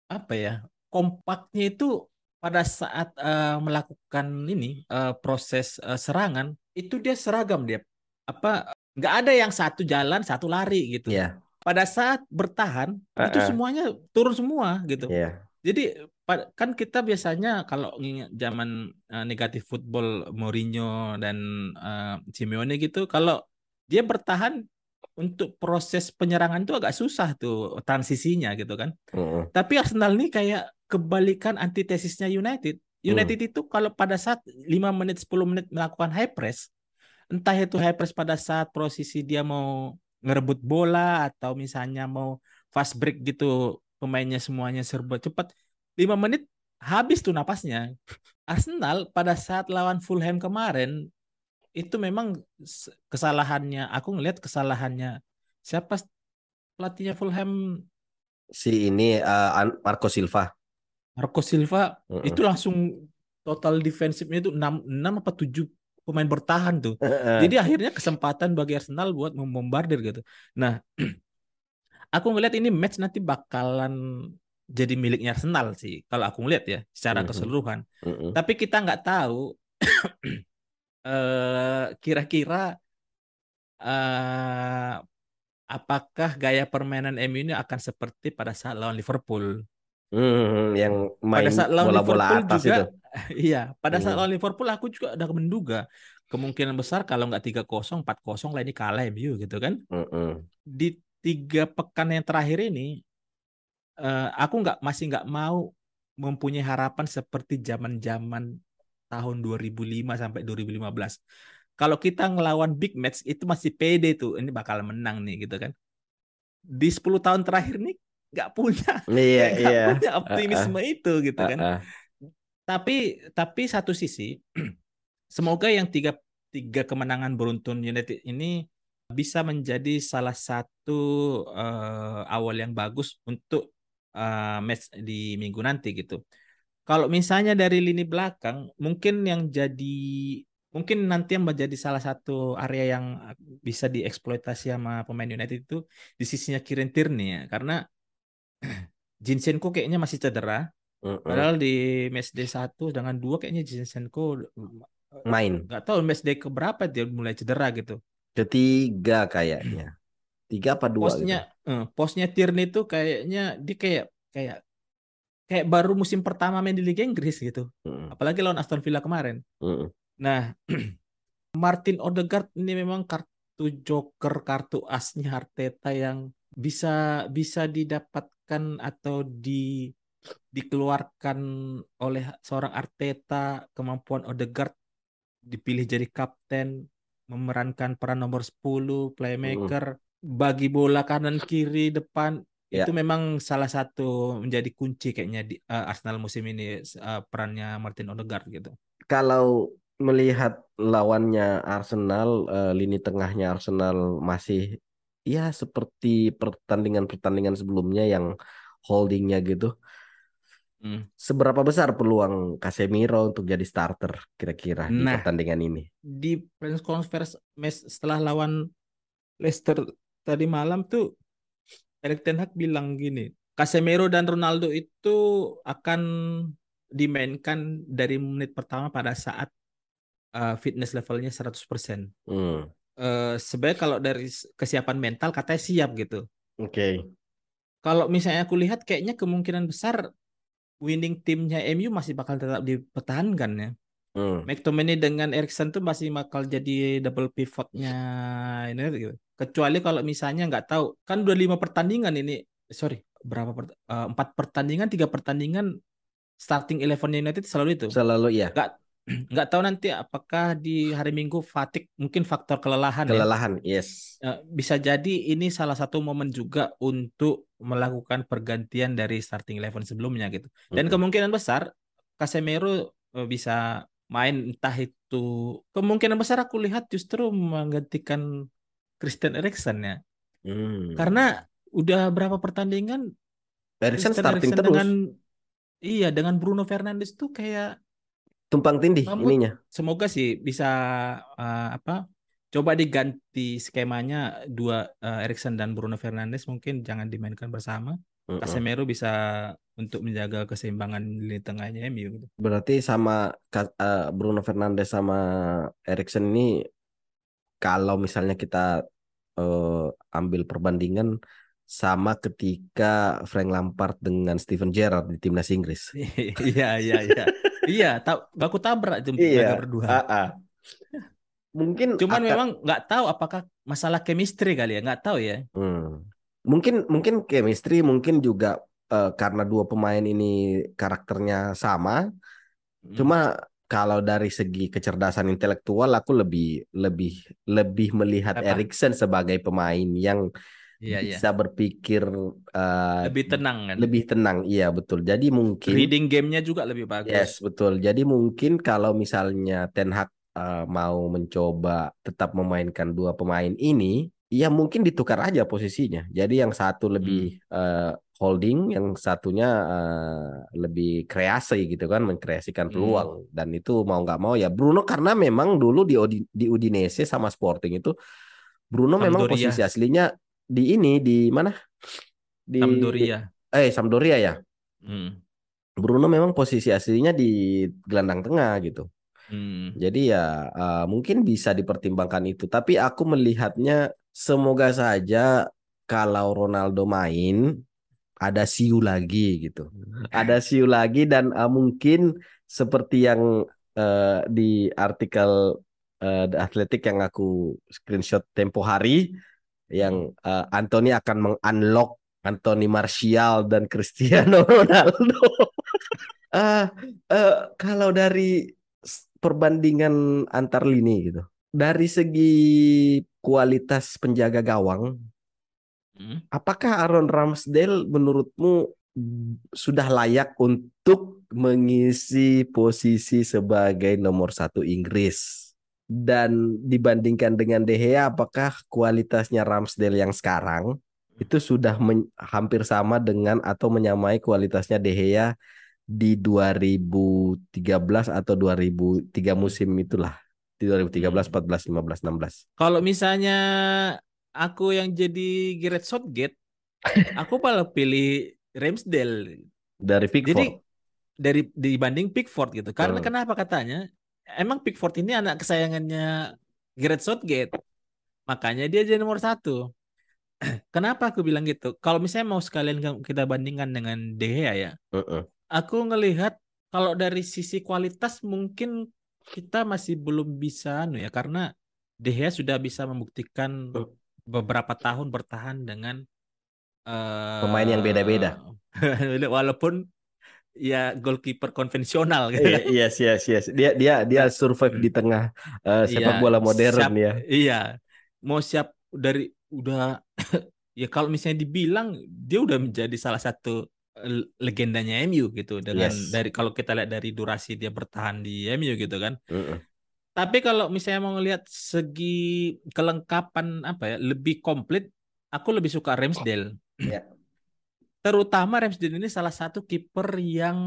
apa ya kompaknya itu pada saat eh, melakukan ini eh, proses eh, serangan itu dia seragam dia apa nggak ada yang satu jalan satu lari gitu. Iya, Pada saat bertahan itu Heeh. semuanya turun semua gitu. iya. Jadi kan kita biasanya kalau ngingat zaman eh, negatif football Mourinho dan eh, Simeone gitu, kalau dia bertahan untuk proses penyerangan itu agak susah tuh transisinya gitu kan. Mm-mm. Tapi Arsenal ini kayak kebalikan antitesisnya United. United itu kalau pada saat 5 menit 10 menit melakukan high press, entah itu press pada saat posisi dia mau ngerebut bola atau misalnya mau fast break gitu pemainnya semuanya serba cepat 5 menit habis tuh napasnya Arsenal pada saat lawan Fulham kemarin itu memang kesalahannya aku ngelihat kesalahannya siapa pelatihnya Fulham Si ini An- Marco Silva. Marco Silva Mm-mm. itu langsung total defensifnya itu 6 6 apa 7 pemain bertahan tuh. Jadi akhirnya kesempatan bagi Arsenal buat membombardir gitu. Nah, aku ngelihat ini match nanti bakalan jadi miliknya Arsenal sih. Kalau aku ngelihat ya secara Mhm. keseluruhan. Mm-mm. Tapi kita nggak tahu eh, kira-kira eh, apakah gaya permainan MU ini akan seperti pada saat lawan Liverpool. Mm, yang Pada main saat lawan bola-bola Liverpool atas juga, itu. iya. Pada saat Hmm. lawan Liverpool aku juga udah menduga kemungkinan besar kalau nggak 3-0, 4-0 lah ini kalah MU gitu kan. Mm-mm. di tiga pekan yang terakhir ini eh, aku nggak masih nggak mau mempunyai harapan seperti zaman-zaman tahun 2005 sampai 2015. Kalau kita ngelawan big match itu masih pede tuh ini bakal menang nih gitu kan. Di 10 tahun terakhir nih nggak punya Iya, nggak iya. punya optimisme itu gitu kan. Heeh. Tapi tapi satu sisi semoga yang tiga tiga kemenangan beruntun United ini bisa menjadi salah satu eh, awal yang bagus untuk eh, match di minggu nanti gitu. Kalau misalnya dari lini belakang, mungkin yang jadi mungkin nanti yang menjadi salah satu area yang bisa dieksploitasi sama pemain United itu di sisinya Kieran Tierney ya, karena Zinchenko kayaknya masih cedera. Mm-mm. Padahal di match day 1 dengan 2 kayaknya Zinchenko Main nggak tahu match day keberapa dia mulai cedera gitu. ketiga kayaknya. Tiga apa dua gitu. Posnya eh, posnya Tierney itu kayaknya dia kayak kayak kayak baru musim pertama main di Liga Inggris gitu. Mm-mm. Apalagi lawan Aston Villa kemarin. Mm-mm. Nah, Martin Odegaard ini memang kartu joker, kartu asnya Arteta yang bisa bisa didapatkan atau di dikeluarkan oleh seorang Arteta kemampuan Odegaard dipilih jadi kapten memerankan peran nomor 10 playmaker bagi bola kanan kiri depan Ya. Itu memang salah satu menjadi kunci kayaknya di uh, Arsenal musim ini uh, perannya Martin Odegaard gitu. Kalau melihat lawannya Arsenal, uh, lini tengahnya Arsenal masih ya seperti pertandingan-pertandingan sebelumnya yang holdingnya gitu. Hmm. Seberapa besar peluang Casemiro untuk jadi starter kira-kira nah, di pertandingan ini? Di press conference match setelah lawan Leicester tadi malam tuh Erik Ten Hag bilang gini, Casemiro dan Ronaldo itu akan dimainkan dari menit pertama pada saat uh, fitness levelnya 100%. Hmm. Uh, sebenarnya kalau dari kesiapan mental katanya siap gitu. Oke. Okay. Kalau misalnya aku lihat kayaknya kemungkinan besar winning timnya MU masih bakal tetap dipertahankan ya. Hmm. McTominay dengan Erikson tuh masih bakal jadi double pivotnya ini gitu. Kecuali kalau misalnya nggak tahu, kan udah lima pertandingan ini, sorry berapa per, uh, empat pertandingan, tiga pertandingan starting eleven United selalu itu. Selalu iya. Nggak nggak tahu nanti apakah di hari Minggu fatik mungkin faktor kelelahan ya. kelelahan ya. yes eh, bisa jadi ini salah satu momen juga untuk melakukan pergantian dari starting eleven sebelumnya gitu dan mm-hmm. kemungkinan besar Casemiro eh, bisa main entah itu kemungkinan besar aku lihat justru menggantikan Christian Eriksen ya mm. karena udah berapa pertandingan Eriksen starting terus dengan iya dengan Bruno Fernandes tuh kayak tumpang tindih Namun, ininya. Semoga sih bisa uh, apa? Coba diganti skemanya dua uh, Erikson dan Bruno Fernandes mungkin jangan dimainkan bersama. Uh -uh. Casemiro bisa untuk menjaga keseimbangan di tengahnya MU gitu. Berarti sama uh, Bruno Fernandes sama Erikson ini kalau misalnya kita uh, ambil perbandingan sama ketika Frank Lampard dengan Steven Gerrard di timnas Inggris. Iya iya iya. Iya, tak baku tabrak itu iya, mereka berdua. Uh -uh. Mungkin cuman akan... memang nggak tahu apakah masalah chemistry kali ya, nggak tahu ya. Hmm. Mungkin mungkin chemistry, mungkin juga uh, karena dua pemain ini karakternya sama. Hmm. Cuma kalau dari segi kecerdasan intelektual aku lebih lebih lebih melihat Erikson sebagai pemain yang iya, iya. bisa iya. berpikir uh, lebih tenang kan lebih tenang iya betul jadi mungkin reading gamenya juga lebih bagus yes betul jadi mungkin kalau misalnya Ten Hag uh, mau mencoba tetap memainkan dua pemain ini ya mungkin ditukar aja posisinya jadi yang satu lebih hmm. uh, holding yang satunya uh, lebih kreasi gitu kan mengkreasikan hmm. peluang hmm. dan itu mau nggak mau ya Bruno karena memang dulu di di Udinese sama Sporting itu Bruno Sampdoria. memang posisi aslinya di ini di mana? Di Sampdoria. Eh Sampdoria ya. Hmm. Bruno memang posisi aslinya di gelandang tengah gitu. Hmm. Jadi ya uh, mungkin bisa dipertimbangkan itu. Tapi aku melihatnya semoga saja kalau Ronaldo main ada siu lagi gitu. Ada siu lagi dan uh, mungkin seperti yang uh, di artikel uh, The Athletic yang aku screenshot tempo hari yang uh, Anthony akan mengunlock Anthony Martial dan Cristiano Ronaldo. uh, uh, kalau dari perbandingan antar lini gitu, dari segi kualitas penjaga gawang, hmm. apakah Aaron Ramsdale menurutmu sudah layak untuk mengisi posisi sebagai nomor satu Inggris? Dan dibandingkan dengan De Gea apakah kualitasnya Ramsdale yang sekarang itu sudah hampir sama dengan atau menyamai kualitasnya De Gea di 2013 atau 2003 musim itulah di 2013 14 15 16 kalau misalnya aku yang jadi Gareth Southgate aku malah pilih Ramsdale. Dari Pickford? Jadi dari dibanding Pickford gitu. Karena hmm. kenapa katanya emang Pickford ini anak kesayangannya Gareth Southgate. Makanya dia jadi nomor satu. Kenapa aku bilang gitu? Kalau misalnya mau sekalian kita bandingkan dengan De Gea ya, uh-uh. aku ngelihat kalau dari sisi kualitas mungkin kita masih belum bisa anu ya karena De Gea sudah bisa membuktikan uh. beberapa tahun bertahan dengan uh, pemain yang beda-beda. walaupun ya goalkeeper konvensional gitu. Iya, yes, yes, yes. Dia dia dia survive di tengah uh, sepak iya, bola modern siap, ya. Iya. Mau siap dari udah ya kalau misalnya dibilang dia udah menjadi salah satu eh, legendanya MU gitu dengan Yes. dari kalau kita lihat dari durasi dia bertahan di MU gitu kan. Mm-mm. Tapi kalau misalnya mau ngelihat segi kelengkapan apa ya lebih komplit, aku lebih suka Ramsdale. Ya. Terutama Ramsdale ini salah satu kiper yang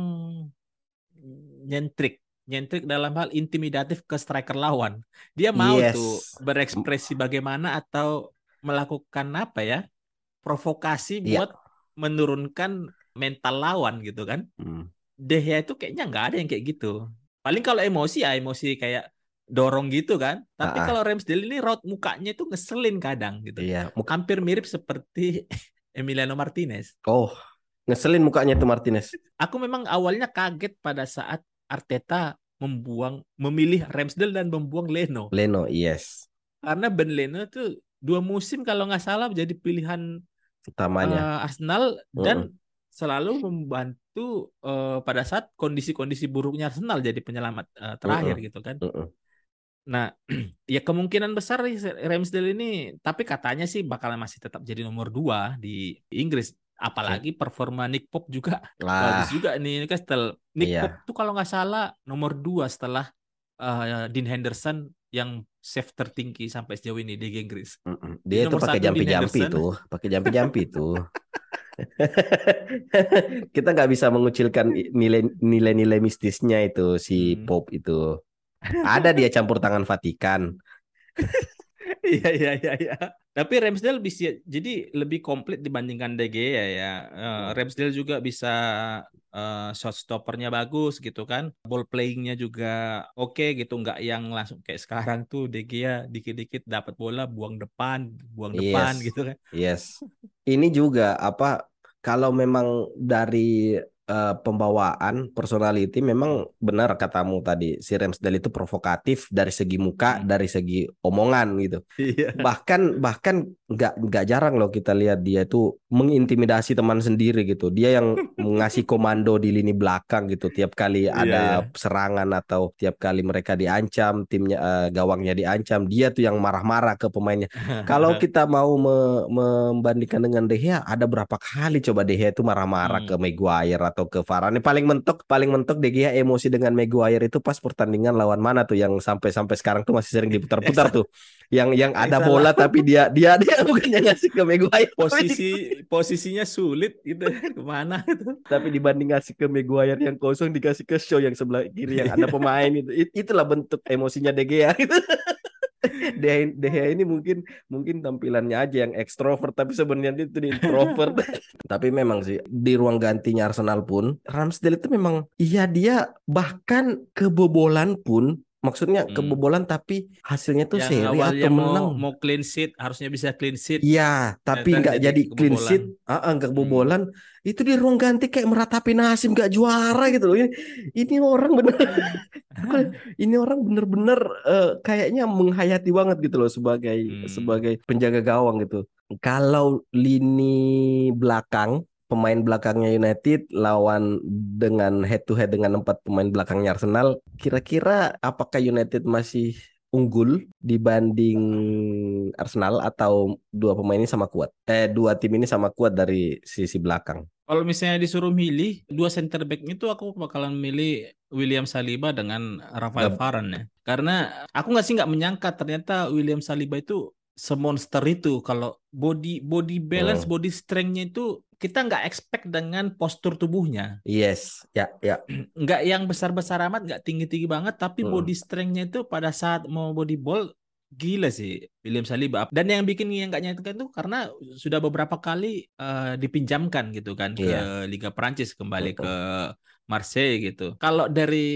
nyentrik, nyentrik dalam hal intimidatif ke striker lawan. Dia mau Yes. tuh berekspresi bagaimana atau melakukan apa ya provokasi Iya. buat menurunkan mental lawan gitu kan. Hmm. De Gea itu kayaknya nggak ada yang kayak gitu. Paling kalau emosi ya emosi kayak dorong gitu kan. Tapi Ah, ah. kalau Ramsdale ini raut mukanya itu ngeselin kadang gitu. Iya. Muka- Hampir mirip seperti Emiliano Martinez. Oh, ngeselin mukanya tuh Martinez. Aku memang awalnya kaget pada saat Arteta membuang memilih Ramsdale dan membuang Leno. Leno, yes. Karena Ben Leno itu dua musim kalau nggak salah menjadi pilihan Utamanya. eh, Arsenal dan selalu membantu eh, pada saat kondisi-kondisi buruknya Arsenal jadi penyelamat eh, terakhir gitu kan. Mm-mm. Nah, ya kemungkinan besar Ramsdale ini, tapi katanya sih bakalan masih tetap jadi nomor dua di Inggris. Apalagi performa Nick Pope juga bagus juga nih Newcastle. Nick Iya. Pope tuh kalau nggak salah nomor dua setelah eh, Dean Henderson yang save tertinggi sampai sejauh ini di Inggris. mm-mm. dia itu pakai jampi-jampi tuh, pakai jampi-jampi tuh. Kita nggak bisa mengucilkan nilai nilai-nilai mistisnya itu si Hmm. Pope itu. Ada dia campur tangan Vatikan. Iya iya iya iya. Tapi Ramsdale bisa jadi lebih komplit dibandingkan De Gea ya. Eh, Ramsdale juga bisa eh, shot stoppernya bagus gitu kan. Ball playingnya juga oke gitu, nggak yang langsung kayak sekarang tuh De Gea dikit-dikit dapat bola buang depan, buang depan Yes. gitu kan. Yes. Ini juga apa kalau memang dari eh, pembawaan personality memang benar katamu tadi si Ramsdale itu provokatif dari segi muka, Hmm. dari segi omongan gitu. Iya. Bahkan bahkan nggak nggak jarang loh kita lihat dia itu mengintimidasi teman sendiri gitu. Dia yang ngasih komando di lini belakang gitu tiap kali Iya, ada iya. serangan atau tiap kali mereka diancam, timnya eh, gawangnya diancam, dia tuh yang marah-marah ke pemainnya. Kalau kita mau me- membandingkan dengan De Gea, ada berapa kali coba De Gea itu marah-marah Hmm. ke Maguire atau ke Varane. Paling mentok, paling mentok De Gea emosi dengan Maguire itu pas pertandingan lawan mana tuh yang sampai-sampai sekarang tuh masih sering diputar-putar tuh. Yang yang ada salah. bola tapi dia dia dia bukannya ngasih ke Maguire. posisi posisinya sulit gitu ke mana gitu. tapi dibanding ngasih ke Maguire yang kosong dikasih ke Shaw yang sebelah kiri yang ada pemain itu. It- itulah bentuk emosinya De Gea gitu. De, De Gea ini mungkin mungkin tampilannya aja yang ekstrovert tapi sebenarnya dia itu di introvert. tapi memang sih di ruang gantinya Arsenal pun Ramsdale itu memang iya dia bahkan kebobolan pun maksudnya Hmm. kebobolan tapi hasilnya tuh Yang seri atau mau menang. mau clean sheet harusnya bisa clean sheet. Iya, tapi nggak jadi jadi clean sheet, ah ah, nggak kebobolan. Itu di ruang ganti kayak meratapi nasib nggak juara gitu loh. Ini, ini orang bener, ini orang bener-bener eh, kayaknya menghayati banget gitu loh sebagai Hmm. sebagai penjaga gawang gitu. Kalau lini belakang pemain belakangnya United lawan dengan head to head dengan empat pemain belakangnya Arsenal, kira-kira apakah United masih unggul dibanding Arsenal atau dua pemain ini sama kuat? Eh dua tim ini sama kuat dari sisi belakang. Kalau misalnya disuruh milih dua center back itu aku bakalan milih William Saliba dengan Rafael Varane ya. Karena aku nggak sih nggak menyangka ternyata William Saliba itu semonster itu kalau body body balance, Hmm. body strength-nya itu kita nggak expect dengan postur tubuhnya. Yes, ya ya. Nggak yang besar-besar amat, nggak tinggi-tinggi banget, tapi Hmm. body strength-nya itu pada saat mau body ball gila sih William Saliba. Dan yang bikin yang nggak nyatakan itu karena sudah beberapa kali eh, dipinjamkan gitu kan ke Iya. Liga Prancis kembali Mm-mm. ke Marseille gitu. Kalau dari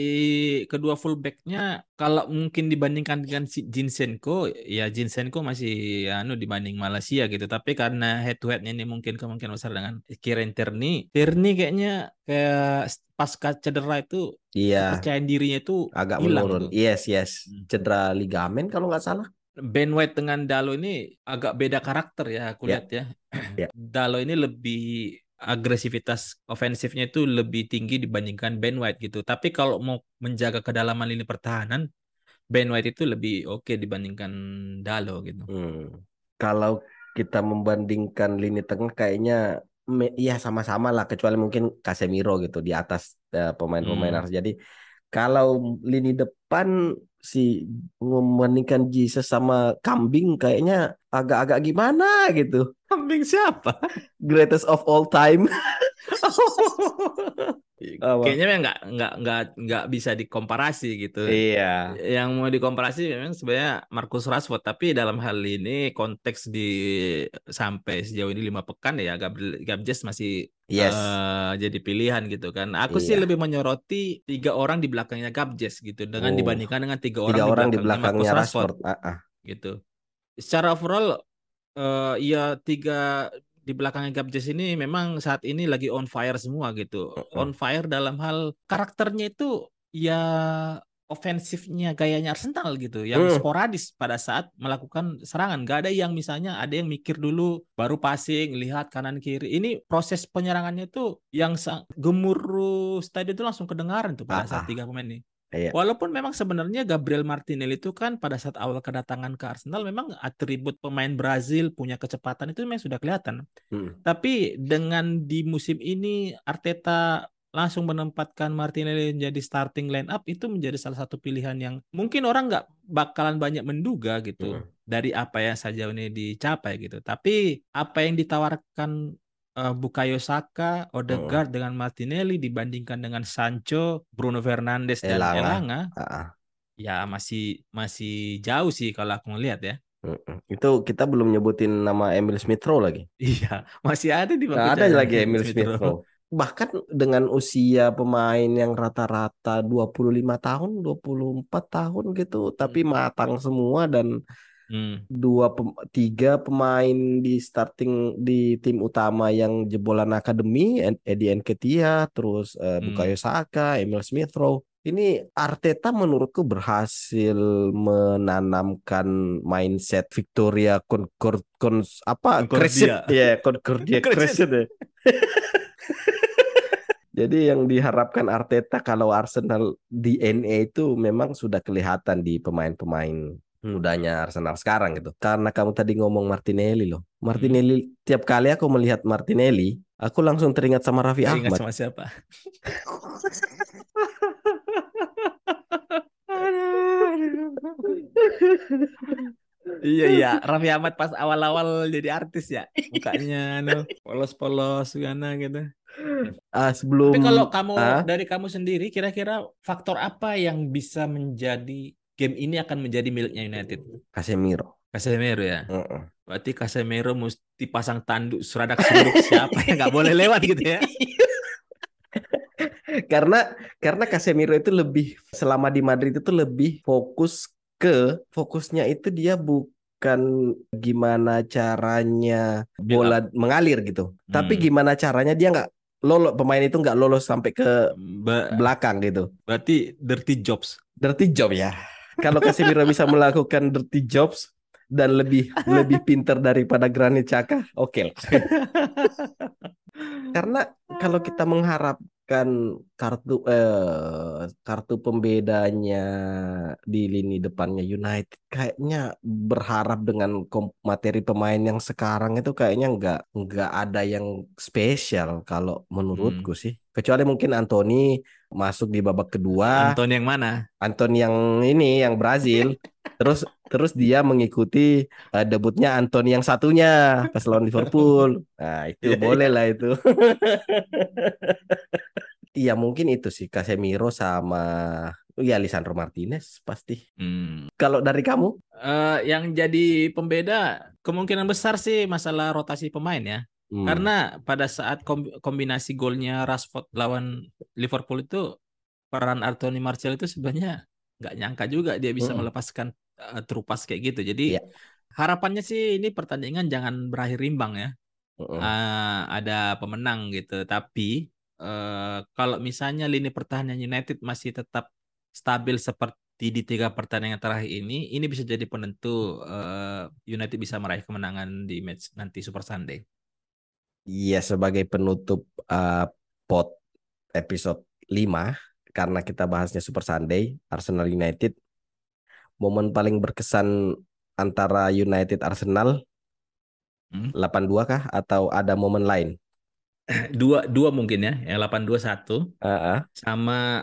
kedua fullbacknya, kalau mungkin dibandingkan dengan si Jinsenko, ya Jinsenko masih anu dibanding Malaysia gitu. Tapi karena head to headnya ini mungkin kemungkinan besar dengan Kieran Tierney, Tierney kayaknya kayak pasca cedera itu Iya, kepercayaan dirinya itu agak hilang menurun. tuh. Yes, yes. Hmm. Cedera ligamen kalau nggak salah. Ben White dengan Dalo ini agak beda karakter ya aku Ya. lihat ya. Ya. Dalo ini lebih agresivitas ofensifnya itu lebih tinggi dibandingkan Ben White gitu. Tapi kalau mau menjaga kedalaman lini pertahanan, Ben White itu lebih oke dibandingkan Dalo gitu. Hmm. Kalau kita membandingkan lini tengah kayaknya me- ya sama-sama lah kecuali mungkin Casemiro gitu di atas eh, pemain-pemain Hmm. Arsenal. Jadi kalau lini depan si membandingkan Jesus sama Kambing kayaknya agak-agak gimana gitu. Kambing siapa? Greatest of all time. Apa? Kayaknya memang nggak nggak nggak nggak bisa dikomparasi gitu. Iya. Yang mau dikomparasi memang sebenarnya Marcus Rashford, tapi dalam hal ini konteks di sampai sejauh ini lima pekan ya Gabriel Gabjes masih Yes. eh, jadi pilihan gitu kan. Aku sih Iya. lebih menyoroti tiga orang di belakangnya Gabjes gitu dengan Oh. dibandingkan dengan tiga orang Tiga di orang di belakangnya belakangnya Marcus Rashford Rashford. Ah, ah. gitu. Secara overall eh ya tiga di belakangnya Gabjes ini memang saat ini lagi on fire semua gitu. Mm-mm. On fire dalam hal karakternya itu ya ofensifnya gayanya Arsenal gitu, yang Hmm. sporadis pada saat melakukan serangan. Gak ada yang misalnya ada yang mikir dulu baru passing, lihat kanan kiri. Ini proses penyerangannya itu yang gemuruh stadion itu langsung kedengaran tuh pada Ah, saat tiga pemain ini. Iya. Walaupun memang sebenarnya Gabriel Martinelli itu kan pada saat awal kedatangan ke Arsenal memang atribut pemain Brazil punya kecepatan itu memang sudah kelihatan. Hmm. Tapi dengan di musim ini Arteta langsung menempatkan Martinelli menjadi starting line up itu menjadi salah satu pilihan yang mungkin orang nggak bakalan banyak menduga gitu Hmm. dari apa yang sejauh ini dicapai gitu. Tapi apa yang ditawarkan eh, Bukayo Saka, Odegaard dengan Martinelli dibandingkan dengan Sancho, Bruno Fernandes dan Elanga. Elanga Ah, ah. ya masih masih jauh sih kalau aku ngelihat ya. Itu kita belum nyebutin nama Emil Smith Rowe lagi. Iya, masih ada di Nggak ada lagi Emil Smith Rowe. Bahkan dengan usia pemain yang rata-rata 25 tahun, 24 tahun gitu, tapi matang semua dan Hmm. dua pem- tiga pemain di starting di tim utama yang jebolan akademi Ed- Eddie Nketiah terus eh, Hmm. Bukayo Saka, Emil Smith Rowe. Ini Arteta menurutku berhasil menanamkan mindset Victoria Concord Cons- apa Concordia. Crescent ya Concordia Crescent. Crescent ya. Jadi yang diharapkan Arteta kalau Arsenal DNA itu memang sudah kelihatan di pemain-pemain mudanya Arsenal sekarang gitu. Karena kamu tadi ngomong Martinelli loh. Martinelli tiap kali aku melihat Martinelli, aku langsung teringat sama Raffi Ingat Ahmad. sama siapa? Iya iya, Raffi Ahmad pas awal-awal jadi artis ya, mukanya anu polos-polos gana gitu. Ah, sebelum Tapi kalau kamu Ah? dari kamu sendiri, kira-kira faktor apa yang bisa menjadi game ini akan menjadi miliknya United? Casemiro. Casemiro ya. Heeh. Berarti Casemiro mesti pasang tanduk seradak seruduk siapa yang nggak boleh lewat gitu ya? Karena karena Casemiro itu lebih selama di Madrid itu lebih fokus ke fokusnya itu dia bukan gimana caranya bola mengalir gitu, tapi Hmm. gimana caranya dia nggak lolos pemain itu nggak lolos sampai ke Ba- belakang gitu. berarti dirty jobs. Dirty job ya. Kalau Casemiro bisa melakukan dirty jobs dan lebih lebih pintar daripada Granit Xhaka, oke lah. Karena kalau kita mengharapkan kartu eh, kartu pembedanya di lini depannya United, kayaknya berharap dengan materi pemain yang sekarang itu kayaknya nggak nggak ada yang spesial kalau menurutku sih. Kecuali mungkin Anthony masuk di babak kedua. Anton yang mana? Anton yang ini yang Brazil terus terus dia mengikuti eh, debutnya Anton yang satunya pas lawan Liverpool nah itu Iya, iya. boleh lah itu iya mungkin itu sih Casemiro sama ya Lisandro Martinez pasti Hmm. kalau dari kamu Eh, yang jadi pembeda kemungkinan besar sih masalah rotasi pemain ya. Hmm, Karena pada saat kom- kombinasi golnya Rashford lawan Liverpool itu peran Anthony Martial itu sebenarnya nggak nyangka juga dia bisa Mm-mm. melepaskan uh, terupas kayak gitu. Jadi Iya. harapannya sih ini pertandingan jangan berakhir imbang ya. mm-mm. Ah, ada pemenang gitu. Tapi eh, kalau misalnya lini pertahanan United masih tetap stabil seperti di tiga pertandingan terakhir ini, ini bisa jadi penentu eh, United bisa meraih kemenangan di match nanti Super Sunday. Iya sebagai penutup eh, pot episode 5 karena kita bahasnya Super Sunday Arsenal United momen paling berkesan antara United Arsenal Hmm. 82 kah atau ada momen lain? Dua dua mungkin ya, yang 821 Ah, ah. sama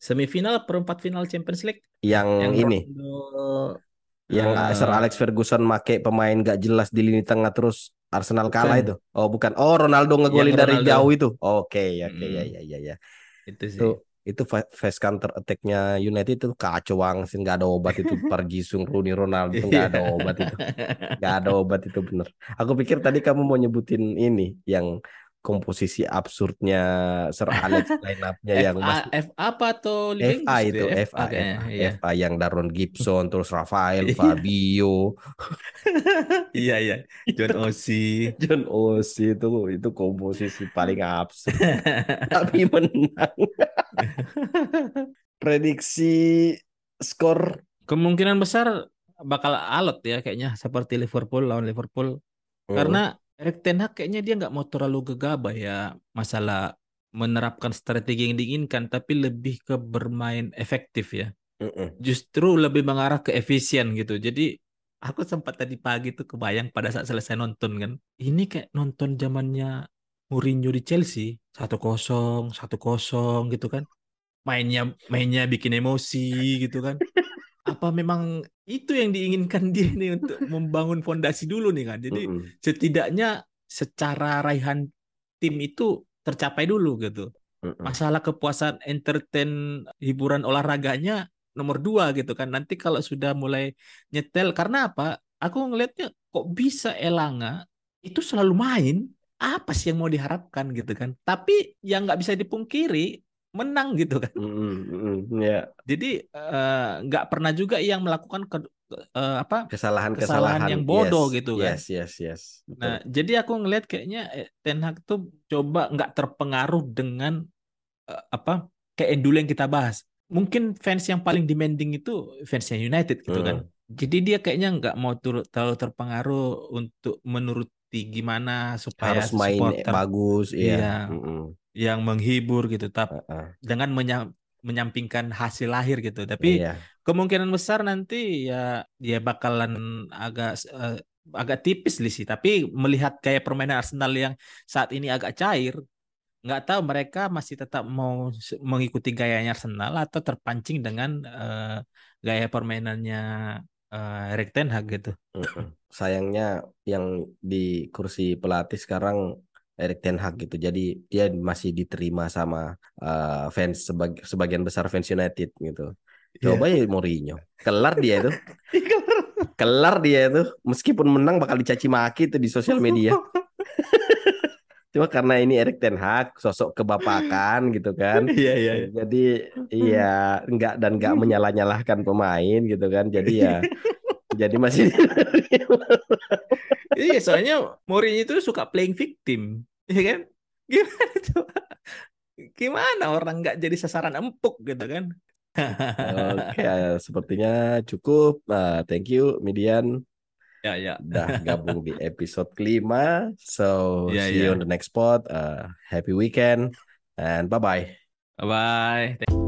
semifinal perempat final Champions League yang, yang ini, Ronaldo yang eh, Sir Alex Ferguson make pemain gak jelas di lini tengah terus Arsenal kalah Bukan. itu. Oh, bukan. Oh, Ronaldo ngegolin dari jauh itu. Oke, oke, Mm. ya, ya, ya, ya. itu sih. Itu itu fa- fast counter attack-nya United itu kacau banget sih, nggak ada obat itu Park Ji-sung, Rooney, Ronaldo itu nggak ada obat itu. Nggak ada obat itu bener. Aku pikir tadi kamu mau nyebutin ini yang komposisi absurdnya Sir Alex line-up-nya yang FA, masih F apa atau FA itu ya? FA, FA, iya. Yang Daron Gibson terus Rafael, Iya. Fabio, Iya iya. John Osi. John Osi itu itu komposisi paling absurd tapi menang. Prediksi skor Kemungkinan besar bakal alot ya kayaknya seperti Liverpool lawan Liverpool. Hmm. Karena Erik Ten Hag kayaknya dia nggak mau terlalu gegabah ya masalah menerapkan strategi yang diinginkan, tapi lebih ke bermain efektif ya. Mm-mm. Justru lebih mengarah ke efisien gitu. Jadi aku sempat tadi pagi tuh kebayang pada saat selesai nonton kan. Ini kayak nonton zamannya Mourinho di Chelsea, satu kosong, satu kosong gitu kan. Mainnya mainnya bikin emosi gitu kan. Apa memang itu yang diinginkan dia nih untuk membangun fondasi dulu nih kan. Jadi setidaknya secara raihan tim itu tercapai dulu gitu. Masalah kepuasan entertain hiburan olahraganya nomor dua gitu kan. Nanti kalau sudah mulai nyetel karena apa? Aku ngelihatnya kok bisa Elanga itu selalu main. Apa sih yang mau diharapkan gitu kan? Tapi yang nggak bisa dipungkiri menang gitu kan. Mm-mm. Mm-mm. Ya, Jadi eh, nggak pernah juga yang melakukan ke- eh, apa kesalahan-kesalahan Kesalahan yang bodoh Yes, gitu kan. Yes, yes, yes. Betul. Nah, jadi aku ngelihat kayaknya eh, Ten Hag tuh coba nggak terpengaruh dengan eh, apa kayak dulu yang kita bahas. Mungkin fans yang paling demanding itu fansnya United gitu kan. Jadi dia kayaknya nggak mau turut terlalu terpengaruh untuk menuruti gimana supaya Harus main supporter bagus, Iya. iya. Mm-mm. Yang menghibur gitu, tapi Uh-uh. dengan menya- menyampingkan hasil lahir gitu. Tapi Iya. kemungkinan besar nanti ya dia bakalan agak eh, agak tipis sih tapi melihat gaya permainan Arsenal yang saat ini agak cair nggak tahu mereka masih tetap mau mengikuti gayanya Arsenal atau terpancing dengan eh, gaya permainannya eh, Erik Ten Hag gitu. Sayangnya yang di kursi pelatih sekarang Erik Ten Hag gitu. Jadi dia masih diterima sama uh, fans sebag- sebagian besar fans United gitu. Coba ya Mourinho. Kelar dia itu. Kelar dia itu. Meskipun menang bakal dicaci maki itu di sosial media. Cuma karena ini Erik Ten Hag sosok kebapakan gitu kan. iya iya Jadi iya enggak dan enggak menyalah-nyalahkan pemain gitu kan. Jadi ya jadi masih iya soalnya Mourinho itu suka playing victim ya kan gimana coba gimana orang nggak jadi sasaran empuk gitu kan Oke, sepertinya cukup. Nah, thank you, Midian. ya ya Udah gabung di episode kelima. So, Ya, see you ya. on the next pod. Uh, happy weekend and bye-bye. bye bye